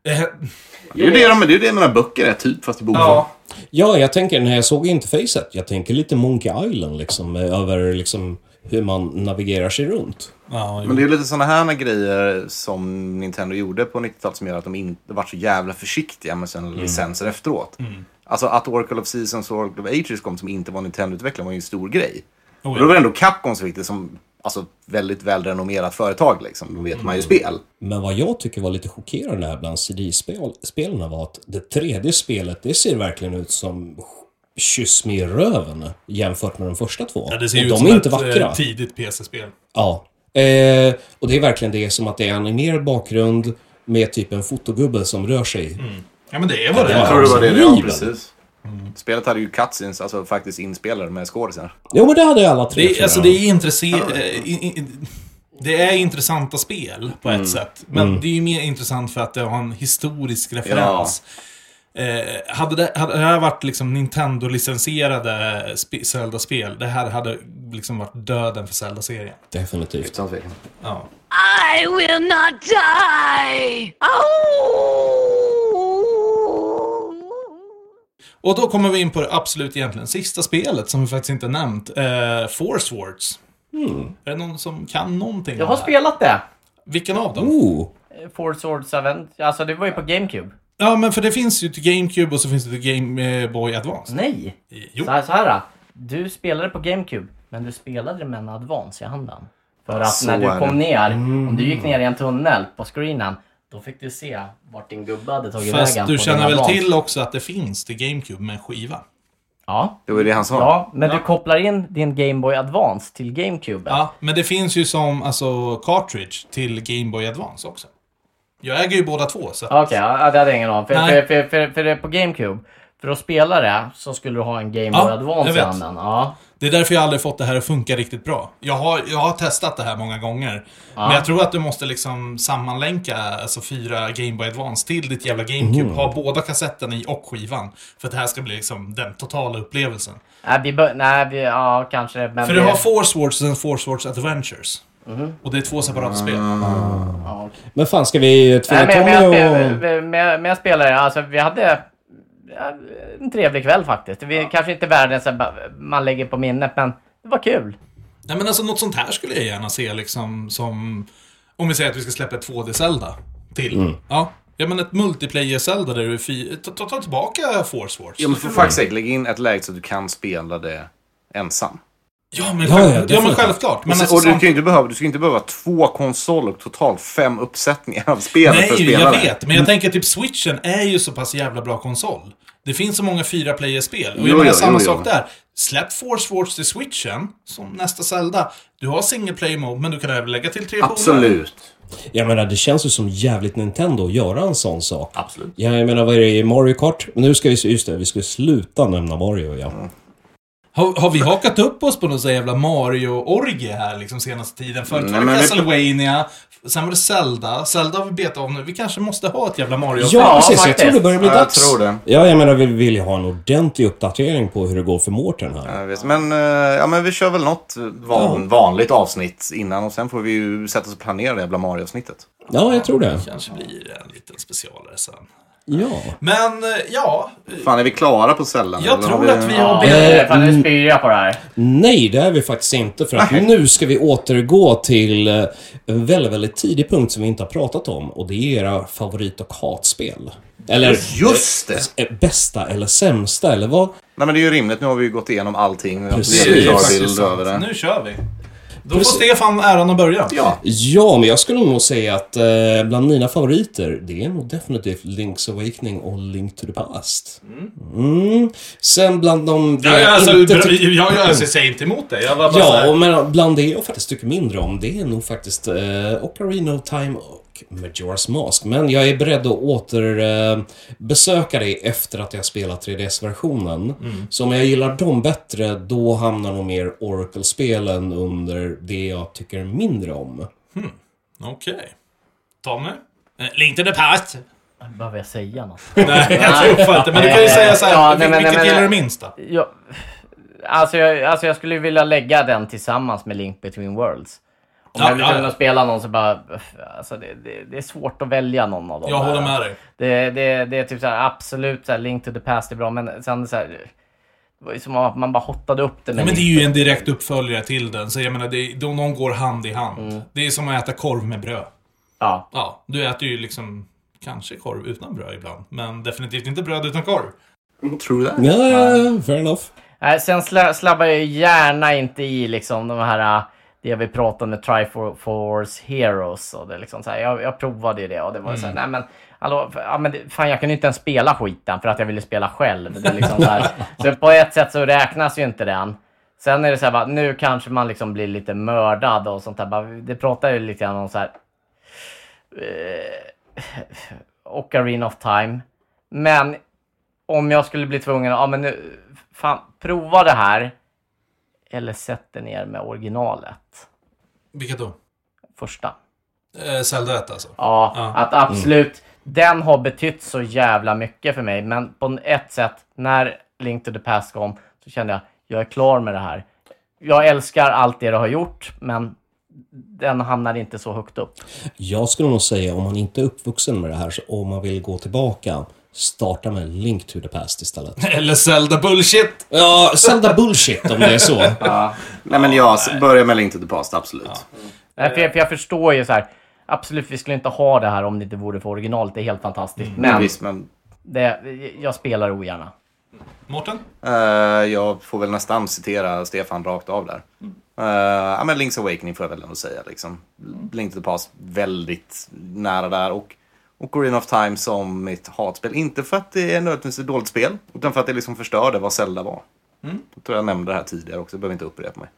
det är ju det, de, det, är det mina böcker är, typ, fast i bokform. ja. Ja, jag tänker när jag såg interfacet, jag tänker lite Monkey Island liksom, över liksom hur man navigerar sig runt. ja Men det är lite sådana här grejer som Nintendo gjorde på 90-talet som gör att de inte varit så jävla försiktiga med sina licenser efteråt. Alltså att Oracle of Seasons och Oracle of Ages kom som inte var Nintendo-utvecklare var ju en stor grej. Oh, Och ja. då var det ändå Capcom som fick det som alltså, väldigt välrenommerat företag liksom. Då vet man ju spel. Men vad jag tycker var lite chockerande här bland CD-spelarna var att det tredje spelet, det ser verkligen ut som kyss med i röven jämfört med de första två. Ja, det ser och ut de som är inte ett vackra. eh, tidigt PC-spel. Ja. Eh, och det är verkligen det som att det är animerad bakgrund med typ en fotogubbe som rör sig. Ja, men det är vad det Ja, Jag är. tror det var det, ja Horribel. Precis. Spelet hade ju cutscenes, alltså faktiskt inspelade med skådisar. Jo, men det hade alla tre. Det är, alltså det är intressant. Det är intressanta spel på ett sätt. Men det är ju mer intressant för att det har en historisk referens. Eh, hade, det, hade det här varit liksom Nintendo-licensierade spe- Zelda-spel, det här hade liksom varit döden för Zelda-serien. Definitivt. Ja. I will not die! Oh! Och då kommer vi in på det absolut egentligen sista spelet som vi faktiskt inte nämnt. Eh, Force Wars. Är det någon som kan någonting Jag har spelat det. Vilken av dem? Oh! Four Swords Event. Alltså det var ju på GameCube. Ja, men för det finns ju till GameCube och så finns det till Game eh, Boy Advance. Nej! Jo. Så här, så här. Du spelade på GameCube, men du spelade med en Advance i handen. För att Så när du kom ner, om du gick ner i en tunnel på screenen, då fick du se vart din gubbe hade tagit Fast vägen du på känner väl Advance. till också att det finns till GameCube med en skiva? Ja. Det var det han sa. Ja, men du kopplar in din Game Boy Advance till GameCube. Ja, men det finns ju som alltså cartridge till Game Boy Advance också. Jag äger ju båda två, så... Okej, ja, det hade jag ingen aning om. För, Nej. för, för, för, för det är på GameCube. För att spela det så skulle du ha en Game Ja, Boy jag Advance i handen. Ja. Det är därför jag aldrig fått det här att funka riktigt bra. Jag har, jag har testat det här många gånger. Men jag tror att du måste liksom sammanlänka alltså fyra Game Boy Advance till ditt jävla GameCube. Ha båda kassetten i och skivan. För att det här ska bli liksom den totala upplevelsen. Nej, vi bör, nej, vi, ja kanske. Men För det, du har Force Wars och sen Force Wars Adventures. Och det är två separata spel. ja, okej. Men fan, ska vi tvinga Nej, men, men, Tommy jag, och... spe- med, med, med spelare, alltså vi hade ja, en trevlig kväll faktiskt. Det är kanske inte världens bara, man lägger på minnet, men det var kul. Nej men alltså något sånt här skulle jag gärna se liksom som... Om vi säger att vi ska släppa ett 2D-Zelda till. Ja. Ja men ett multiplayer-Zelda där du är fy... ta, ta, ta tillbaka Force Wars. Ja, men för fuck's sake, lägg in ett läge så att du kan spela det ensam. Ja men, Ja, själv, ja, ja, men definitivt. självklart. Men och, alltså, och du kan inte behöva, du ska inte behöva två konsoler och totalt fem uppsättningar av för att Nej, spela jag det. vet. Men jag tänker typ switchen är ju så pass jävla bra konsol. Det finns så många fyra player-spel. Och Jo, jag menar jo, samma jo, jo. sak där. Släpp Force Wars till switchen, som nästa Zelda. Du har single player mode, men du kan även lägga till tre polare. Absolut. Jag menar, det känns ju som jävligt Nintendo att göra en sån sak. Absolut. Ja, jag menar, vad är det i Mario Kart? Nu ska vi, just det, vi ska sluta nämna Mario, ja. Har, har vi hakat upp oss på någon sån jävla Mario-orgie här liksom senaste tiden? Förut var det men vi- Castlevania, sen var det Zelda. Zelda har vi betat av nu. Vi kanske måste ha ett jävla mario Ja, Ja, precis. Jag tror det börjar bli Ja, jag dags. tror det. Ja, jag menar, vi vill ju ha en ordentlig uppdatering på hur det går för Mårten här. Jag vet. Men, eh, ja, men vi kör väl något van, vanligt avsnitt innan och sen får vi ju sätta oss och planera det jävla Mario-avsnittet. Ja, jag tror det. kanske blir en liten specialare sen. Ja. Men, eh, ja. Fan, är vi klara på Zelda? Jag tror har att vi har... Ja, Eh, fan nu spyr jag på det här. Nej, det är vi faktiskt inte. För att nu ska vi återgå till eh, en väldigt, väldigt tidig punkt som vi inte har pratat om. Och det är era favorit och hatspel. Eller Just det! bästa eller sämsta, eller vad? Nej, men det är ju rimligt. Nu har vi ju gått igenom allting. Vi Precis. Det är klar faktiskt bild sant. över det. Nu kör vi. Då får Stefan äran att börja. Ja. Ja, men jag skulle nog säga att eh, bland mina favoriter, det är nog definitivt Link's Awakening och Link to the Past. Mm. Sen bland de... Ja, ja, alltså, inte bra- tycker- jag, jag, alltså, jag säger inte emot det. Jag var bara Ja, men bland det jag faktiskt tycker mindre om, det är nog faktiskt eh, Ocarina of Time och Majora's Mask. Men jag är beredd att återbesöka eh, besöka det efter att jag spelat 3DS-versionen. Så om jag gillar dem bättre, då hamnar nog mer Oracle-spelen under det jag tycker mindre om. Okej. Tommy? Eh, Link to the past. Behöver jag säga något? Nej, jag tror fan inte. Men du kan ju säga så här, Ja, nej, vilket nej, men- gillar du minst då? Jag, alltså, jag, alltså jag skulle vilja lägga den tillsammans med Link Between Worlds. Om Ja, jag ja. att spela någon så bara... Alltså det, det, det är svårt att välja någon av dem. Jag håller med dig. Det, det, det är typ så här, absolut så här, Link to the Past är bra, men sen så här... Det var ju som att man bara hottade upp med Ja, men det är ju en direkt uppföljare till den, så jag menar, det, de, de går hand i hand. Mm. Det är som att äta korv med bröd. Ja. Ja, du äter ju liksom kanske korv utan bröd ibland, men definitivt inte bröd utan korv. Tror du det? Ja, fair enough. Nej, sen sla, slabbar jag gärna inte i liksom de här... Det vi pratade med Triforce Heroes och det liksom så här, jag, jag provade ju det och det var så här, nej men... Hallå, ja, men det, fan jag kunde inte ens spela skiten för att jag ville spela själv. Det liksom så, så på ett sätt så räknas ju inte den. Sen är det så här, bara, nu kanske man liksom blir lite mördad och sånt där. Bara, Det pratar ju lite grann om så här... Eh, Ocarina of Time. Men om jag skulle bli tvungen, ja men nu, fan, prova det här. Eller sätt dig ner med originalet. Vilket då? Första. Eh, Zelda 1 alltså? Ja, Ja. att absolut. Den har betytt så jävla mycket för mig. Men på ett sätt, när Link to the Past kom, så kände jag, jag är klar med det här. Jag älskar allt det du har gjort, men den hamnar inte så högt upp. Jag skulle nog säga, om man inte är uppvuxen med det här, så om man vill gå tillbaka, starta med Link to the Past istället. Eller Zelda bullshit! Ja, Zelda bullshit om det är så. Ja. Nej, men jag börjar med Link to the Past, absolut. Nej, för, jag, för jag förstår ju så här, absolut vi skulle inte ha det här om det inte vore för originalet. Det är helt fantastiskt. Men, Men visst, men det, jag spelar ogärna. Mårten? eh, jag får väl nästan citera Stefan rakt av där. Eh, ja, men Link's Awakening får jag väl ändå säga. Liksom. Link to the Past, väldigt nära där. Och Ocarina of Time som mitt hatspel. Inte för att det är nödvändigtvis ett dåligt spel, utan för att det liksom förstörde vad Zelda var. Jag tror jag nämnde det här tidigare också, jag behöver inte upprepa mig.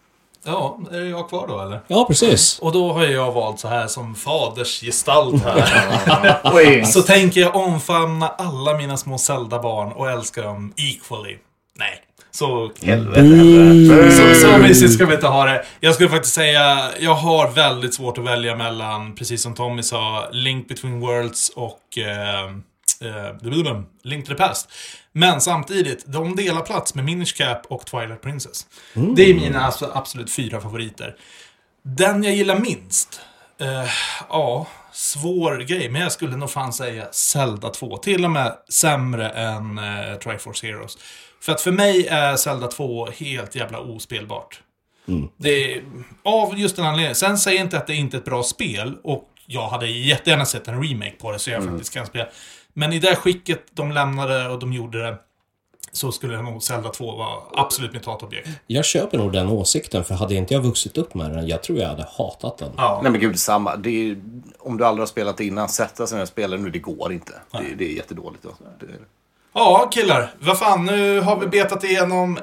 Ja, är det jag kvar då eller? Ja, precis. Och då har jag valt så här som fadersgestalt här. Så tänker jag omfamna alla mina små Zelda-barn och älska dem equally. Nej. Så, så, så mysigt ska vi inte ha det. Jag skulle faktiskt säga, jag har väldigt svårt att välja mellan, precis som Tommy sa, Link Between Worlds och eh, eh, Link to the Past. Men samtidigt, de delar plats med Minish Cap och Twilight Princess. Det är mina absolut fyra favoriter. Den jag gillar minst? Eh, ja, svår grej, men jag skulle nog fan säga Zelda 2. Till och med sämre än eh, Triforce Heroes. För att för mig är Zelda 2 helt jävla ospelbart. Det är, av just den anledningen. Sen säger jag inte att det inte är ett bra spel. Och jag hade jättegärna sett en remake på det så jag faktiskt kan spela. Men i det skicket de lämnade och de gjorde det. Så skulle nog Zelda 2 vara absolut mitt hatobjekt. Jag köper nog den åsikten, för hade inte jag vuxit upp med den, jag tror jag hade hatat den. Ja. Nej men gud, samma. Det är, om du aldrig har spelat det innan, sätta sig ner och spela nu, det går inte. Det, det är jättedåligt. Då. Det, Ja, killar. Vad fan, nu har vi betat igenom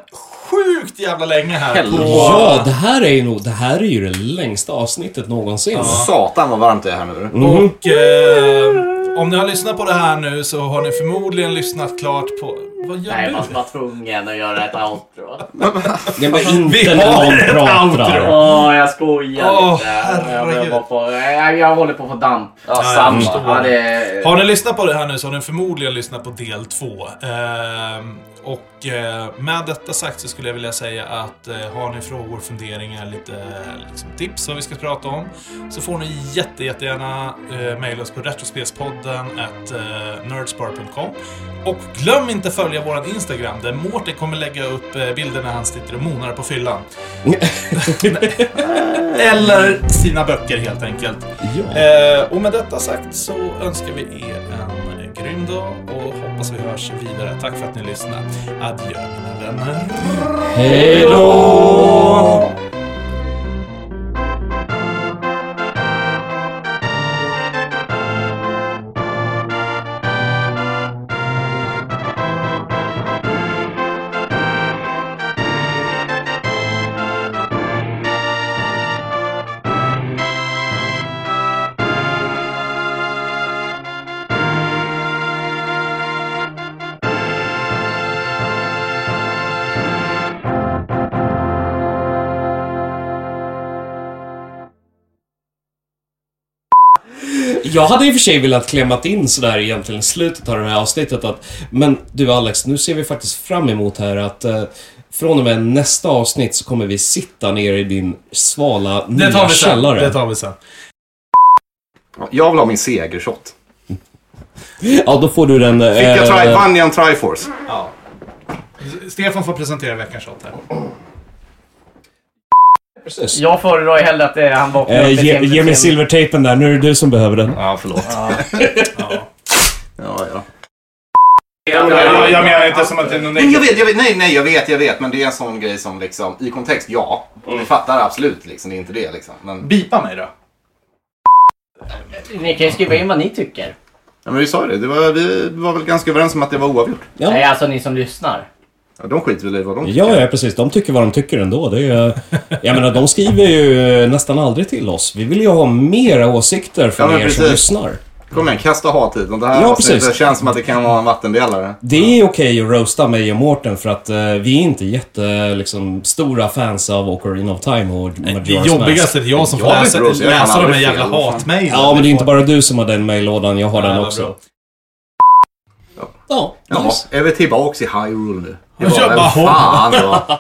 sjukt jävla länge här. På, Ja, det här är ju nog, det här är ju det längsta avsnittet någonsin. Satan vad varmt det är här nu. Och eh, om ni har lyssnat på det här nu så har ni förmodligen lyssnat klart på... Vad gör Nej, du? man var tvungen att göra ett outro. Men Vi inte när har någon ett pratar. outro. Åh, jag skojar Åh, lite. Jag, herregud. jag, på, jag, jag håller på att få damp. Ja, jag samma. förstår. Ja, det, Har ni lyssnat på det här nu så har ni förmodligen lyssnat på del två. Ehm, och eh, med detta sagt så skulle jag vilja säga att eh, har ni frågor, funderingar, lite liksom, tips vad vi ska prata om så får ni jätte, jättegärna eh, mejla oss på retrospelspodden at nerdspar.com. Och glöm inte följa våran Instagram där Mårten kommer lägga upp bilder när han sitter och monar på fyllan. Eller sina böcker helt enkelt. Ja. Och med detta sagt så önskar vi er en grym dag hoppas vi hörs vidare. Tack för att ni lyssnade. Adjö mina vänner. Hej då! Jag hade i och för sig velat klämmat in sådär egentligen i slutet av det här avsnittet att Men du Alex, nu ser vi faktiskt fram emot här att eh, från och med nästa avsnitt så kommer vi sitta ner i din svala Det nya tar vi sen. källare. Det tar vi sen. Jag vill ha min segershot. Ja, då får du den... Fick jag try, eh, vann jag en Triforce? Ja. Stefan får presentera veckans shot här. Precis. jag föredrar ju hellre att det är han upp Eh, ge, ge mig silvertejpen där, nu är det du som behöver den. Ja, förlåt. Ja. Ja, ja. Jag, jag menar inte som att det är någon Nej, jag vet, jag vet, nej, nej, jag vet, jag vet. Men det är en sån grej som liksom, i kontext, ja. Vi fattar absolut liksom, det är inte det liksom. Men, Bipa mig då. Ni kan ju skriva in vad ni tycker. ja, men vi sa ju det, det var, vi var väl ganska överens om att det var oavgjort. Ja. Nej, alltså ni som lyssnar. Ja, de skiter väl i vad de tycker. Ja, ja, precis. De tycker vad de tycker ändå. Det är, jag menar, de skriver ju nästan aldrig till oss. Vi vill ju ha mera åsikter från Ja, er som lyssnar. Kom igen, kasta hat hit. Det här Ja, precis. känns som att det kan vara en vattendelare. Det är okej att roasta mig och Mårten för att eh, vi är inte jätte, liksom, stora fans av Ocarina of Time och Det Majora's Mask. jobbigaste är jag som får Jag läsa, kan läsa de här jävla hatmejlen. Ja, men det är inte bara du som har den mejllådan. Jag har Ja, den också. bra. Ja, Jaha, nice. är vi tillbaks i Hyrule nu? Det Ja, var väl bara- fan då.